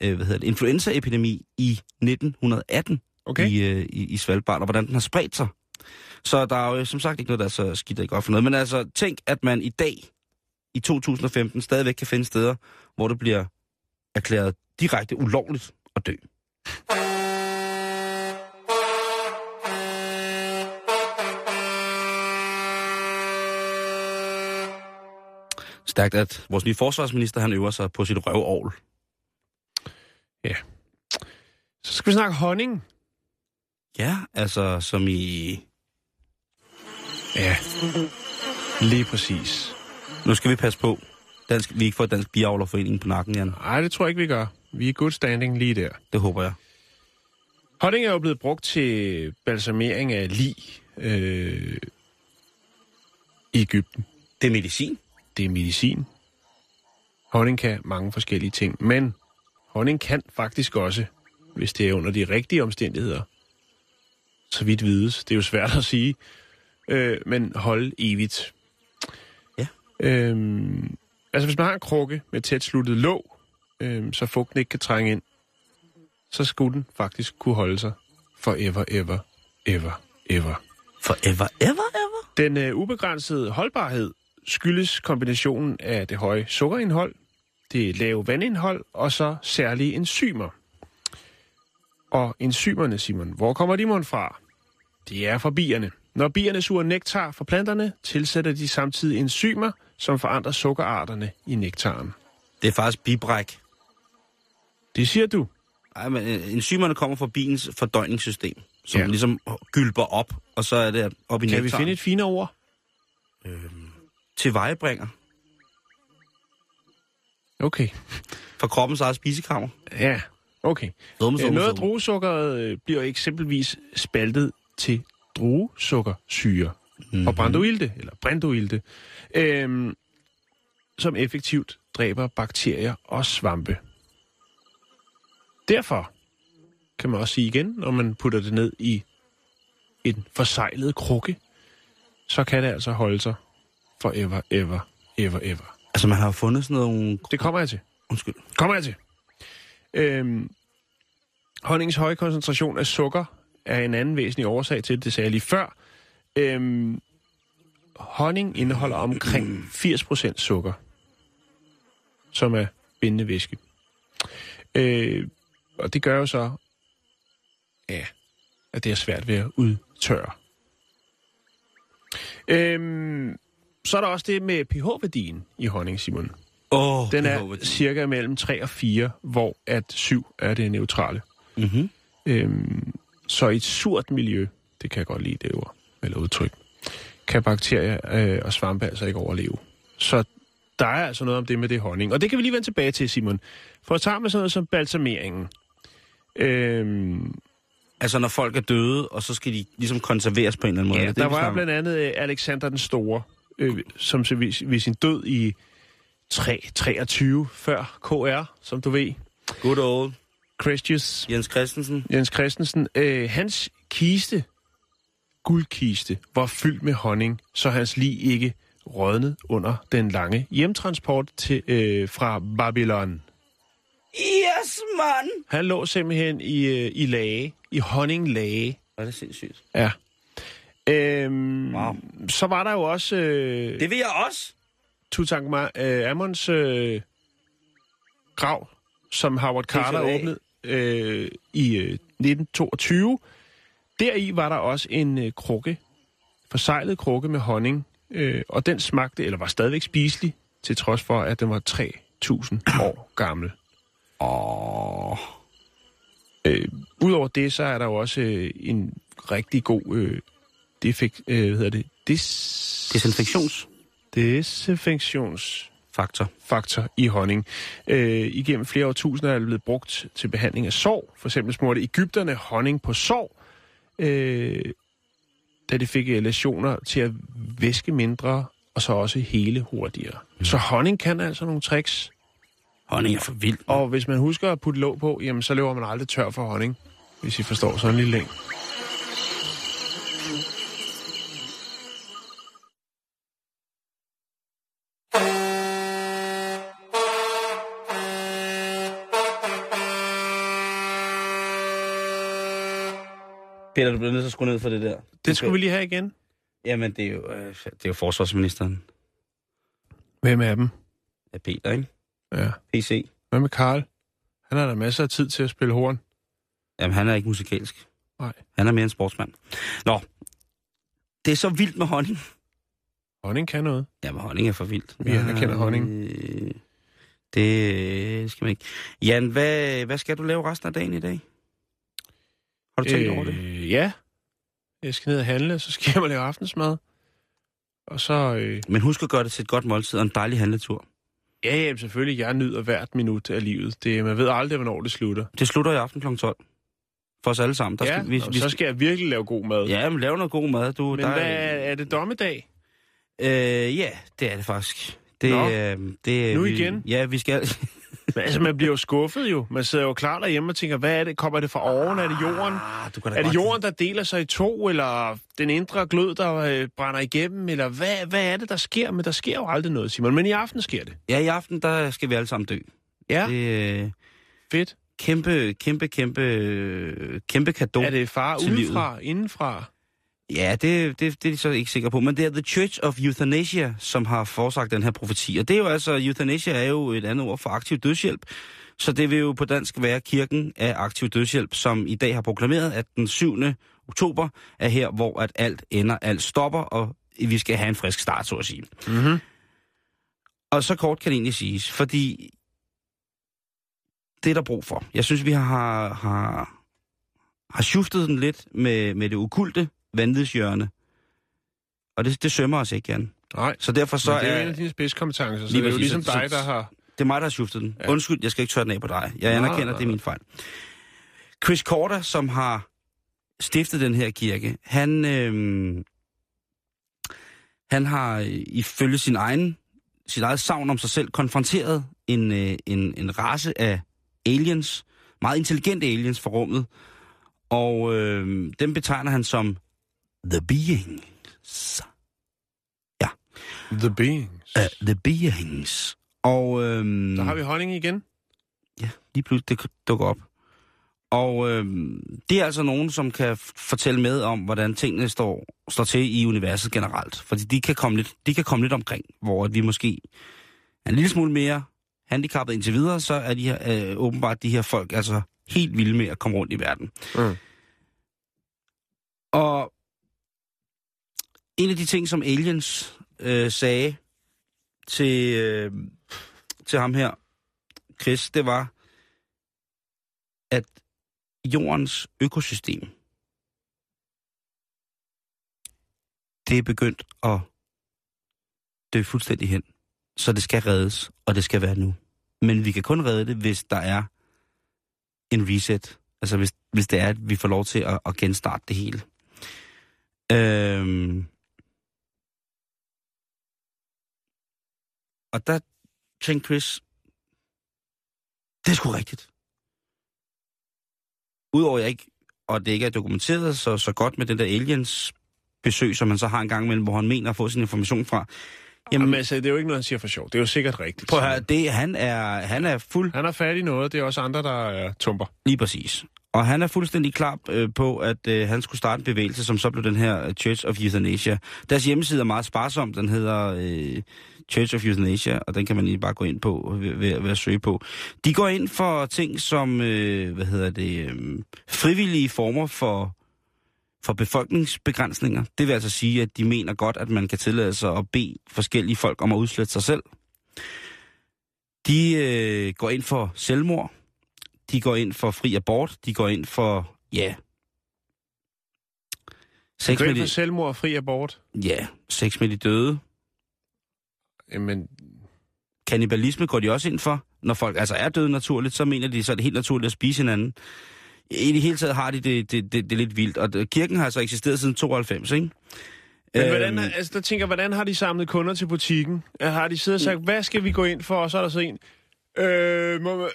øh, hvad hedder det, influenzaepidemi i 1918 Okay. i, øh, i, i Svalbard, og hvordan den har spredt sig. Så der er jo øh, som sagt ikke noget, der er så skidt og godt for noget. Men altså, tænk, at man i dag, i 2015, stadigvæk kan finde steder, hvor det bliver erklæret direkte ulovligt at dø. Stærkt, at vores nye forsvarsminister, han øver sig på sit røvovl. Så skal vi snakke honning. Ja, altså som i... Ja. Lige præcis. Nu skal vi passe på, dansk, vi ikke får Dansk Biavlerforening på nakken, Jan. Nej, det tror jeg ikke, vi gør. Vi er good standing lige der. Det håber jeg. Honning er jo blevet brugt til balsamering af lig øh, i Ægypten. Det er medicin. Det er medicin. Honning kan mange forskellige ting, men honning kan faktisk også, hvis det er under de rigtige omstændigheder, så vidt vides, det er jo svært at sige, øh, men holde evigt. Ja. Øhm, altså hvis man har en krukke med tæt sluttet låg, øhm, så fugten ikke kan trænge ind, så skulle den faktisk kunne holde sig forever, ever, ever, ever. Forever, ever, ever. Den øh, ubegrænsede holdbarhed skyldes kombinationen af det høje sukkerindhold, det lave vandindhold og så særlige enzymer. Og enzymerne, Simon, hvor kommer de mon fra? De er fra bierne. Når bierne suger nektar fra planterne, tilsætter de samtidig enzymer, som forandrer sukkerarterne i nektaren. Det er faktisk bibræk. Det siger du. Ej, men øh, enzymerne kommer fra bilens fordøjningssystem, som Ja. ligesom gylper op, og så er det op i Kan vi nektaren. finde et finere ord? Til vejebringer Okay. fra kroppens eget spisekammer. Ja, okay. Dumme, Øh, dumme, Noget af druesukkeret øh, bliver eksempelvis spaltet til druesukkersyre mm-hmm. og brandoilte, eller brandoilte, øhm, som effektivt dræber bakterier og svampe. Derfor kan man også sige igen, når man putter det ned i en forsejlet krukke, så kan det altså holde sig forever, ever, ever, ever. Altså, man har fundet sådan nogle... Det kommer jeg til. Undskyld. Kommer jeg til. Øhm, honningens høje koncentration af sukker er en anden væsentlig årsag til det, det sagde jeg lige før. Øhm, honning indeholder omkring 80% sukker, som er bindende væske. Øh, og det gør jo så, ja, at det er svært ved at udtørre. Øhm, så er der også det med pH-værdien i honning, Simon. Oh, Den er cirka mellem 3 og 4, hvor at 7 er det neutrale. Mm-hmm. Øhm, så i et surt miljø, det kan jeg godt lide det ord, eller udtryk, kan bakterier øh, og svampe altså ikke overleve. Så der er altså noget om det med det honning. Og det kan vi lige vende tilbage til, Simon. For at tage med sådan noget som balsameringen. Øhm, Altså, når folk er døde, og så skal de ligesom konserveres på en eller anden måde. ja, Er der var blandt andet øh, Alexander den Store, øh, som så ved, ved sin død i 323 før KR, som du ved. Good old Christius Jens Christensen. Jens Christensen, øh, hans kiste, guldkiste, var fyldt med honning, så hans lig ikke rådnede under den lange hjemtransport til, øh, fra Babylon. Yes, mand! Han lå simpelthen i, øh, i lage, i honninglage. Var det sindssygt. Ja. Øhm, Wow. Så var der jo også øh, Det vil jeg også. Tutankhamons øh, grav, som Howard Carter åbnede øh, i øh, 1922. Deri var der også en øh, krukke, forsejlet krukke med honning, øh, og den smagte, eller var stadigvæk spiselig, til trods for, at den var 3.000 år gammel. Åh. Øh, Udover det, så er der jo også øh, en rigtig god øh, defekt, øh, hvad hedder det? Dis... Desinfektionsfaktor. desinfektionsfaktor i honning. Øh, igennem flere årtusinder er det blevet brugt til behandling af sår. For eksempel smurte Ægypterne honning på sår, øh, da de fik øh, lesioner til at væske mindre, og så også hele hurtigere. Mm. Så honning kan altså nogle tricks. Honning er for vildt. Og hvis man husker at putte låg på, jamen så løber man aldrig tør for honning. Hvis I forstår sådan en lille længe. Peter, du bliver nødt til at skrue ned for det der. Det skulle vi lige have igen. Jamen, det er jo, øh, det er jo forsvarsministeren Hvem er dem? af Peter, ikke? Ja. PC. Hvad med Karl? Han har da masser af tid til at spille horn. Jamen, han er ikke musikalsk. Nej. Han er mere en sportsmand. Nå, det er så vildt med honning. Honning kan noget. Jamen, honning er for vildt. Vi anerkender honning. Øh, Det skal man ikke. Jan, hvad, hvad skal du lave resten af dagen i dag? Har du tænkt øh... over det? Ja. Jeg skal ned og handle, så skal jeg og lave aftensmad. Og så... Øh, Men husk at gøre det til et godt måltid og en dejlig handletur. ja, ja, selvfølgelig. Jeg nyder hvert minut af livet. Det, man ved aldrig, hvornår det slutter. Det slutter i aften kl. 12. For os alle sammen. Der ja, skal, vi, vi, så skal jeg virkelig lave god mad. Ja, men lave noget god mad. Du, Men der, hvad er det dommedag? Øh, ja, det er det faktisk. Det, Nå. øh, det, Nu vi, igen? Ja, vi skal... Men, altså, man bliver jo skuffet jo. Man sidder jo klar derhjemme og tænker, hvad er det? Kommer det fra oven? Er det jorden? Ah, du kan da Er det jorden, der deler sig i to, eller den indre glød, der øh, brænder igennem, eller hvad, hvad er det, der sker? Men der sker jo aldrig noget, Simon. Men i aften sker det. Ja, i aften, der skal vi alle sammen dø. Ja, Det øh, fedt. kæmpe, kæmpe, kæmpe, kæmpe kado. Er det far udefra, indenfra? Ja, det, det, det er de så ikke sikker på. Men det er The Church of Euthanasia, som har forsagt den her profeti. Og det er jo altså, euthanasia er jo et andet ord for aktiv dødshjælp. Så det vil jo på dansk være kirken af aktiv dødshjælp, som i dag har proklameret, at den 7. oktober er her, hvor at alt ender, alt stopper, og vi skal have en frisk start, så at sige. Mm-hmm. Og så kort kan det egentlig siges, fordi det er der brug for. Jeg synes, vi har, har, har shuftet den lidt med, med det okulte vanvidshjørne. Og det, det sømmer os ikke, Jan. Nej, Så derfor så så det er jo en af dine spidskompetencer, så Lige det er jo ligesom Så- dig, der har... Det er mig, der har shuftet den. Ja. Undskyld, jeg skal ikke tørre den af på dig. Jeg Nej, anerkender, nej, det er min fejl. Chris Corder, som har stiftet den her kirke, han, øh, han har øh, ifølge sin egen, sit eget savn om sig selv konfronteret en, øh, en, en race af aliens, meget intelligente aliens fra rummet, og øh, dem betegner han som The Beings. The Beings. Uh, the Beings. Og, øh, Der har vi honning igen. Ja, lige pludselig det dukker op. Og øh, det er altså nogen, som kan fortælle med om, hvordan tingene står, står til i universet generelt. Fordi de kan komme lidt, de kan komme lidt omkring, hvor at vi måske er en lille smule mere handicappet indtil videre, så er de her, øh, åbenbart de her folk altså helt vilde med at komme rundt i verden. Mm. Og en af de ting, som aliens øh, sagde til, øh, til ham her, Chris, det var, at jordens økosystem, det er begyndt at dø fuldstændig hen. Så det skal reddes, og det skal være nu. Men vi kan kun redde det, hvis der er en reset. Altså hvis, hvis det er, at vi får lov til at, at genstarte det hele. Øhm, og der tænkte Chris, det er sgu rigtigt. Udover jeg ikke, og det ikke er dokumenteret så, så godt med den der aliens besøg, som man så har en gang imellem, hvor han mener at få sin information fra. Jamen, Jamen altså, det er jo ikke noget, han siger for sjov. Det er jo sikkert rigtigt. Prøv at høre, det, han, er, han er fuld... Han er fat i noget, det er også andre, der er tumper. Lige præcis. Og han er fuldstændig klar øh, på, at øh, han skulle starte en bevægelse, som så blev den her Church of Euthanasia. Deres hjemmeside er meget sparsom. Den hedder øh, Church of Euthanasia, og den kan man lige bare gå ind på ved, ved, ved at søge på. De går ind for ting som, øh, hvad hedder det, øh, frivillige former for, for befolkningsbegrænsninger. Det vil altså sige, at de mener godt, at man kan tillade sig at bede forskellige folk om at udslette sig selv. De øh, går ind for selvmord. De går ind for fri abort. De går ind for, ja... Sex de... selvmord og fri abort? Ja, sex med de døde. Jamen... Kannibalisme går de også ind for. Når folk altså er døde naturligt, så mener de, så er det helt naturligt at spise hinanden. I det hele taget har de det, det, det, det er lidt vildt. Og kirken har altså eksisteret siden 92, ikke? Men hvordan, øhm, altså, der tænker, hvordan har de samlet kunder til butikken? Har de siddet og sagt, hvad skal vi gå ind for? Og så er der så en, øh, må man,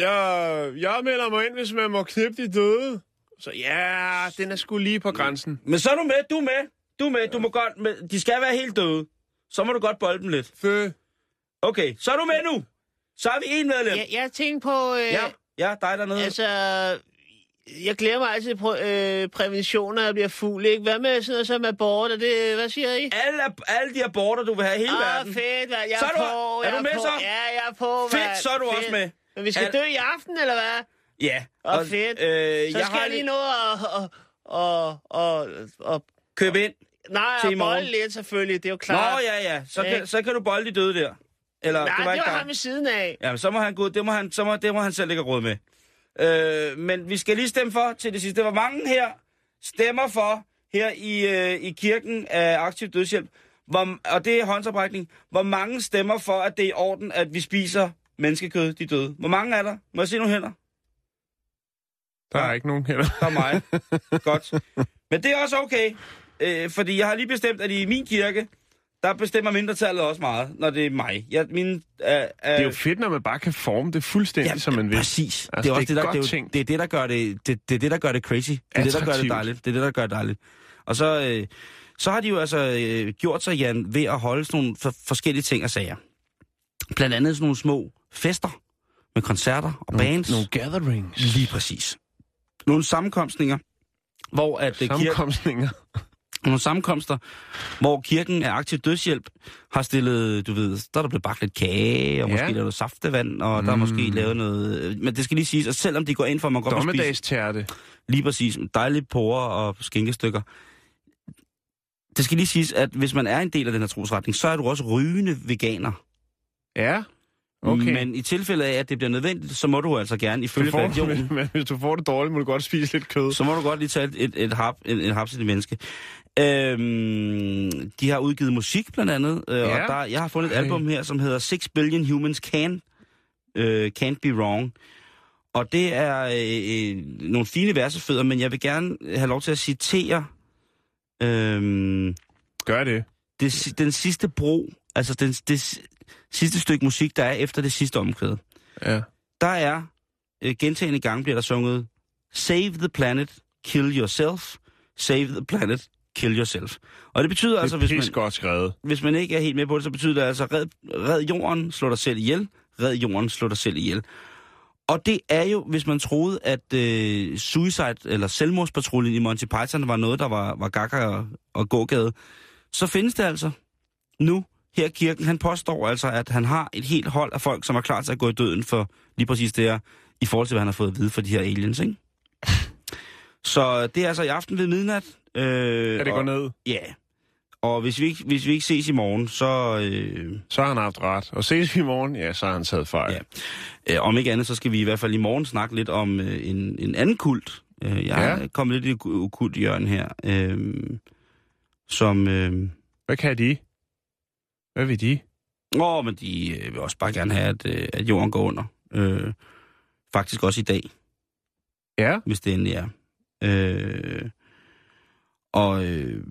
jeg, jeg melder mig ind, hvis man må knippe de døde. Så ja, den er sgu lige på grænsen. Men så er du med, du er med. Du er med, du må godt, med, de skal være helt døde. Så må du godt bolde dem lidt. Fø. Okay, så er du med nu. Så er vi en medlem. Jeg, jeg tænker på... Øh, ja, ja, dig dernede. Altså, jeg glemmer altid præ- øh, prævention, når jeg bliver fuld, ikke? Hvad med sådan noget som abort? Er det, hvad siger I? Alle, alle de aborter, du vil have i hele ah, verden. fedt, hvad? Jeg så er, er du, på, er jeg du med på. så? Ja, jeg er på, Fedt, hvad? så er du fedt. også med. Men vi skal Al- dø i aften, eller hvad? Ja. Og, og fedt. Øh, så jeg skal har jeg lige nå at... Og, og, og, og, Køb ind. Nej, til i og morgen. bolle lidt selvfølgelig, det er jo Nå, klart. ja, ja. Så Ja. kan, så kan du bolde de døde der. Eller, Nej, det var, ikke det var ham ved siden af. Ja, men så må han gå, det må han, så må, det må han selv ikke have råd med. Øh, men vi skal lige stemme for til det sidste. Hvor mange her stemmer for her i, øh, i kirken af aktiv dødshjælp? Hvor, og det er håndsoprækning. Hvor mange stemmer for, at det er i orden, at vi spiser menneskekød, de døde? Hvor mange er der? Må jeg se nogle hænder? Der er ikke nogen heller. Der er mig. Godt. Men det er også okay. Øh, fordi jeg har lige bestemt, at i min kirke, der bestemmer mindretallet også meget, når det er mig. Jeg, mine, øh, øh, Det er jo fedt, når man bare kan forme det fuldstændig, ja, som man vil. Præcis. Altså, det er også det er der, det, er jo, det, er det, der gør det, det, det, er det, der gør det crazy. Det er det, der gør det dejligt. Det er det, der gør det dejligt. Og så, øh, så har de jo altså øh, gjort sig, Jan, ved at holde sådan nogle for, forskellige ting og sager. Blandt andet sådan nogle små fester med koncerter og Nogle, bands. nogle gatherings. Lige præcis. Nogle sammenkomstninger, hvor at øh, kirken, Sammenkomstninger. Nogle sammenkomster, hvor kirken af aktiv dødshjælp har stillet, du ved, der er der blevet bagt lidt kage, og Ja. måske lavet noget saftevand, og mm. der er måske lavet noget... øh, Men det skal lige siges, at selvom de går ind for, at man godt må spise lige præcis dejlige porer og skinkestykker, det skal lige siges, at hvis man er en del af den her trosretning, så er du også rygende veganer. Ja, okay. Men i tilfælde af, at det bliver nødvendigt, så må du altså gerne, du ifølge får, religionen, men hvis du får det dårligt, må du godt spise lidt kød. så må du godt lige tage et, et, et, hap, et, et haps i det menneske. Øhm, de har udgivet musik blandt andet, øh, Ja. og der, jeg har fundet et Ej. album her, som hedder Six Billion Humans Can, øh, Can't Be Wrong. Og det er øh, øh, nogle fine versefødder, men jeg vil gerne have lov til at citere øh, Gør det. det, den sidste bro, altså den, det sidste stykke musik, der er efter det sidste omkvæd. Ja. Der er øh, gentagende gange bliver der sunget Save the planet, kill yourself. Save the planet, kill yourself. Og det betyder Det altså, hvis man, godt skrevet. hvis man ikke er helt med på det, så betyder det altså, red, red jorden, slå dig selv ihjel. Red jorden, slå dig selv ihjel. Og det er jo, hvis man troede, at øh, suicide eller selvmordspatruljen i Monty Python var noget, der var, var gakker og, og gågade, så findes det altså nu her kirken. Han påstår altså, at han har et helt hold af folk, som er klar til at gå i døden for lige præcis det her, i forhold til, hvad han har fået at vide for de her aliens, ikke? Så det er altså i aften ved midnat. Øh, Ja, det og, går ned. Ja. Og hvis vi, ikke, hvis vi ikke ses i morgen, så... Øh, Så har han haft ret. Og ses vi i morgen, ja, så har han taget fejl. Ja. øh, om ikke andet, så skal vi i hvert fald i morgen snakke lidt om øh, en, en anden kult. Øh, jeg Ja. er kommet lidt i det ukult hjørne her. Øh, som... Øh, Hvad kan de? Hvad vil de? Åh, men de øh, vil også bare gerne have, at, øh, at jorden går under. Øh, faktisk også i dag, Ja, hvis det endelig er. Øh, og øh,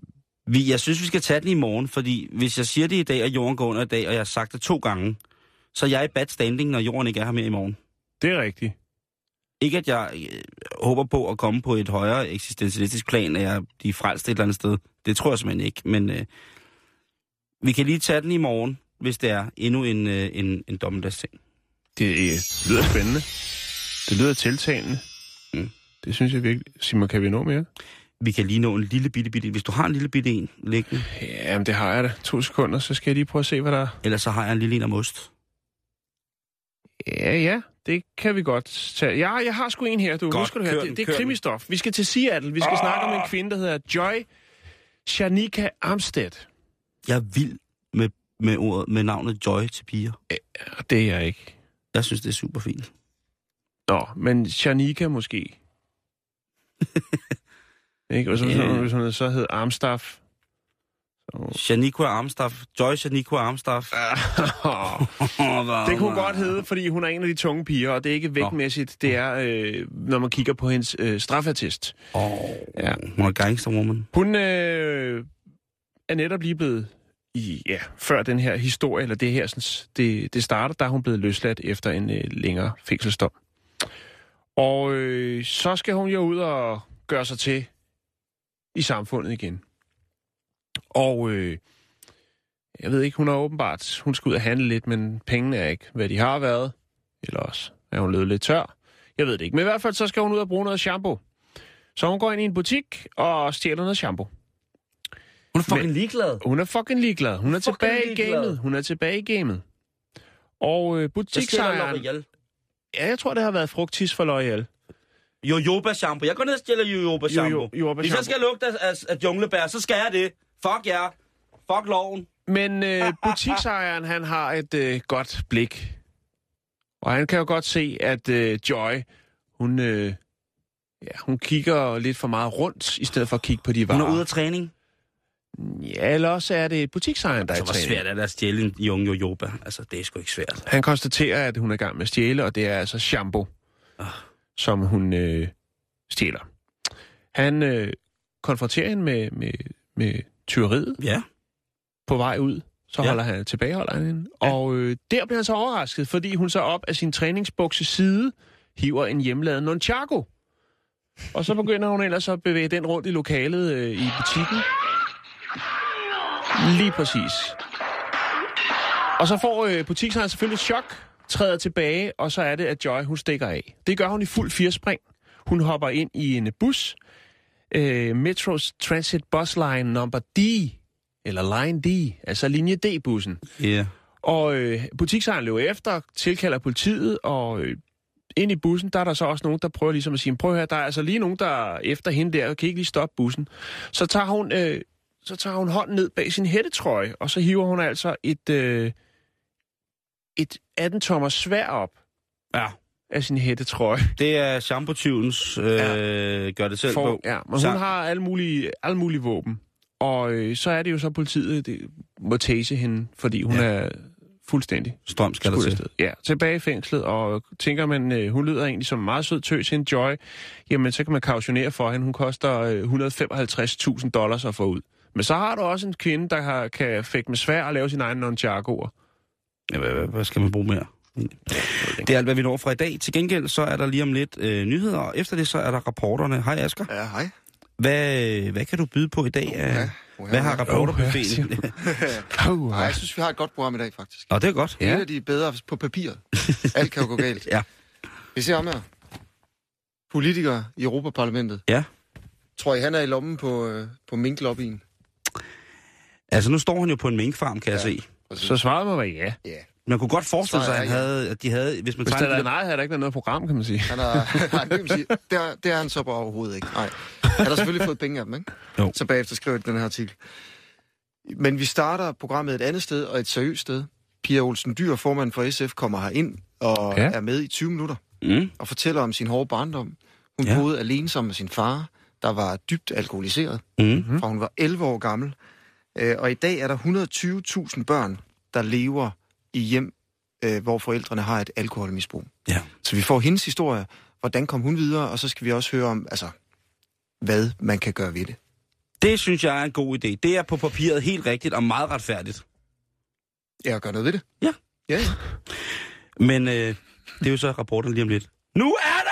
vi, jeg synes, vi skal tage den i morgen, fordi hvis jeg siger det i dag, at jorden går under i dag, og jeg har sagt det to gange, så er jeg i bad standing, når jorden ikke er her mere i morgen. det er rigtigt. Ikke at jeg øh, håber på at komme på et højere eksistentialistisk plan, at jeg bliver frelst et eller andet sted. Det tror jeg simpelthen ikke, men øh, vi kan lige tage den i morgen, hvis det er endnu en, øh, en, en dommedagsting. Det øh, lyder spændende. Det lyder tiltalende. Mm. Det synes jeg virkelig. Simon, kan vi nå mere? Vi kan lige nå en lille bitte bitte. Hvis du har en lille bitte en liggende, Jamen, det har jeg da. To sekunder, så skal jeg lige prøve at se, hvad der er. ellers så har jeg en lille en om ost. Ja, ja, det kan vi godt tage. Ja, jeg har sgu en her, du. Godt, skal du kør Det, det er krimistof. Vi skal til Seattle. Vi skal oh. snakke om en kvinde, der hedder Joy Shanika Armstead. Jeg er vild med, med, ordet, med navnet Joy til piger. Og det er jeg ikke. Jeg synes, det er super fint. Nå, men Shanika måske. ikke? Og så, Ja. så, så, så hed Armstaff. Shaniqua Armstaff. Joy Shaniqua Armstaff. Det kunne hun godt hedde, fordi hun er en af de tunge piger, og det er ikke vægtmæssigt. Det er, øh, når man kigger på hendes øh, straffatest. Åh, Ja. hun er gangsterwoman. Hun øh, er netop lige blevet, i, ja, før den her historie, eller det her, sådan, det, det starter, der er hun blevet løsladt efter en øh, længere fængselsdom. Og øh, så skal hun jo ud og gøre sig til i samfundet igen. Og øh, jeg ved ikke, hun er åbenbart, hun skal ud og handle lidt, men pengene er ikke, hvad de har været. Eller også er hun løbet lidt tør. Jeg ved det ikke. Men i hvert fald, så skal hun ud og bruge noget shampoo. Så hun går ind i en butik og stjæler noget shampoo. Hun er fucking ligeglad. Hun er fucking ligeglad. Hun er Fucking tilbage i ligeglad. gamet. Hun er tilbage i gamet. Og øh, butiksejeren... Ja, jeg tror, det har været frugtis for L'Oreal. Jojoba shampoo. Jeg går ned og stjæler jojoba shampoo. Jo- jojoba Hvis jeg skal lugte af, af, af junglebær, så skal jeg det. Fuck jer. Fuck loven. Men øh, butiksejeren, han har et øh, godt blik. Og han kan jo godt se, at øh, Joy, hun, øh, ja, hun kigger lidt for meget rundt, i stedet for at kigge på de varer. Hun er ude af træning. Ja, eller også er det butiksejeren, der er i hvor træning. svært er det at stjæle en young jojoba? Altså, det er sgu ikke svært. Han konstaterer, at hun er i gang med at stjæle, og det er altså shampoo, Ah. som hun øh, stjæler. Han øh, konfronterer hende med, med, med tyveriet Ja. på vej ud. Så Ja. holder han tilbageholder han hende. Og øh, der bliver han så overrasket, fordi hun så op af sin træningsbukse side hiver en hjemmelavet nunchaku. Og så begynder hun ellers at bevæge den rundt i lokalet øh, i butikken. Lige præcis. Og så får øh, butiksejeren selvfølgelig chok, træder tilbage, og så er det, at Joy hun stikker af. Det gør hun i fuld firespring. Hun hopper ind i en bus, øh, Metros Transit Bus Line number D, eller Line D, altså linje D-bussen. Ja. Og øh, butiksejeren løber efter, tilkalder politiet, og øh, ind i bussen, der er der så også nogen, der prøver ligesom at sige, prøv her, der er altså lige nogen, der er efter hende der, og kan ikke lige stoppe bussen. Så tager hun, øh, så tager hun hånden ned bag sin hættetrøje, og så hiver hun altså et, øh, et 18-tommer svær op Ja. af sin hættetrøje. Det er shampoo-tyvens øh, ja. gør det selv For, på. ja, men Så- hun har alle mulige, alle mulige våben. Og øh, så er det jo så politiet, det må tase hende, fordi hun Ja. er fuldstændig Strøm skal der til. Ja, tilbage i fængslet, og tænker man, øh, hun lyder egentlig som en meget sød tøs, en Joy, jamen så kan man kautionere for hende. Hun koster øh, 155.000 dollars at få ud. Men så har du også en kvinde, der har, kan fække med svær og lave sin egen nunchakuer. Ja, hvad, hvad, hvad skal man bruge mere? Det er alt, hvad vi når fra i dag. Til gengæld så er der lige om lidt øh, nyheder, og efter det så er der rapporterne. Hej Asger. Ja, hej. Hvad, hvad kan du byde på i dag? Ja. Uh, hvad har rapporterbuffeten? Oh, Nej, jeg synes, vi har et godt program i dag, faktisk. Nå, det er godt. Ja. Et af de er bedre på papiret. Alt kan jo gå galt. Ja. Vi ser om her. Politikere i Europaparlamentet. Ja. Tror I, han er i lommen på, øh, på minklobbyen? Altså, nu står han jo på en minkfarm, kan ja. jeg se. Så svaret må være ja. Ja. Man kunne godt forestille sig, at, han havde, at de havde... Hvis man Hvis der tager er nej, havde der ikke været noget program, kan man sige. Han er, nej, det, kan man sige, det, er, det er han så bare overhovedet ikke. Nej. Han har selvfølgelig fået penge af dem, ikke? Jo. Så bagefter skriver jeg den her artikel. Men vi starter programmet et andet sted, og et seriøst sted. Pia Olsen Dyr, formand for SF, kommer her ind og Ja. er med i 20 minutter Mm. og fortæller om sin hårde barndom. Hun Ja. boede alene sammen med sin far, der var dybt alkoholiseret, Mm. fra hun var 11 år gammel. Øh, og i dag er der 120.000 børn, der lever i hjem, øh, hvor forældrene har et alkoholmisbrug. Ja. Så vi får hendes historie, hvordan kom hun videre, og så skal vi også høre om, altså, hvad man kan gøre ved det. Det synes jeg er en god idé. Det er på papiret helt rigtigt og meget retfærdigt. Ja, og gøre noget ved det. Ja. Ja. Men øh, det er jo så rapporten lige om lidt. Nu er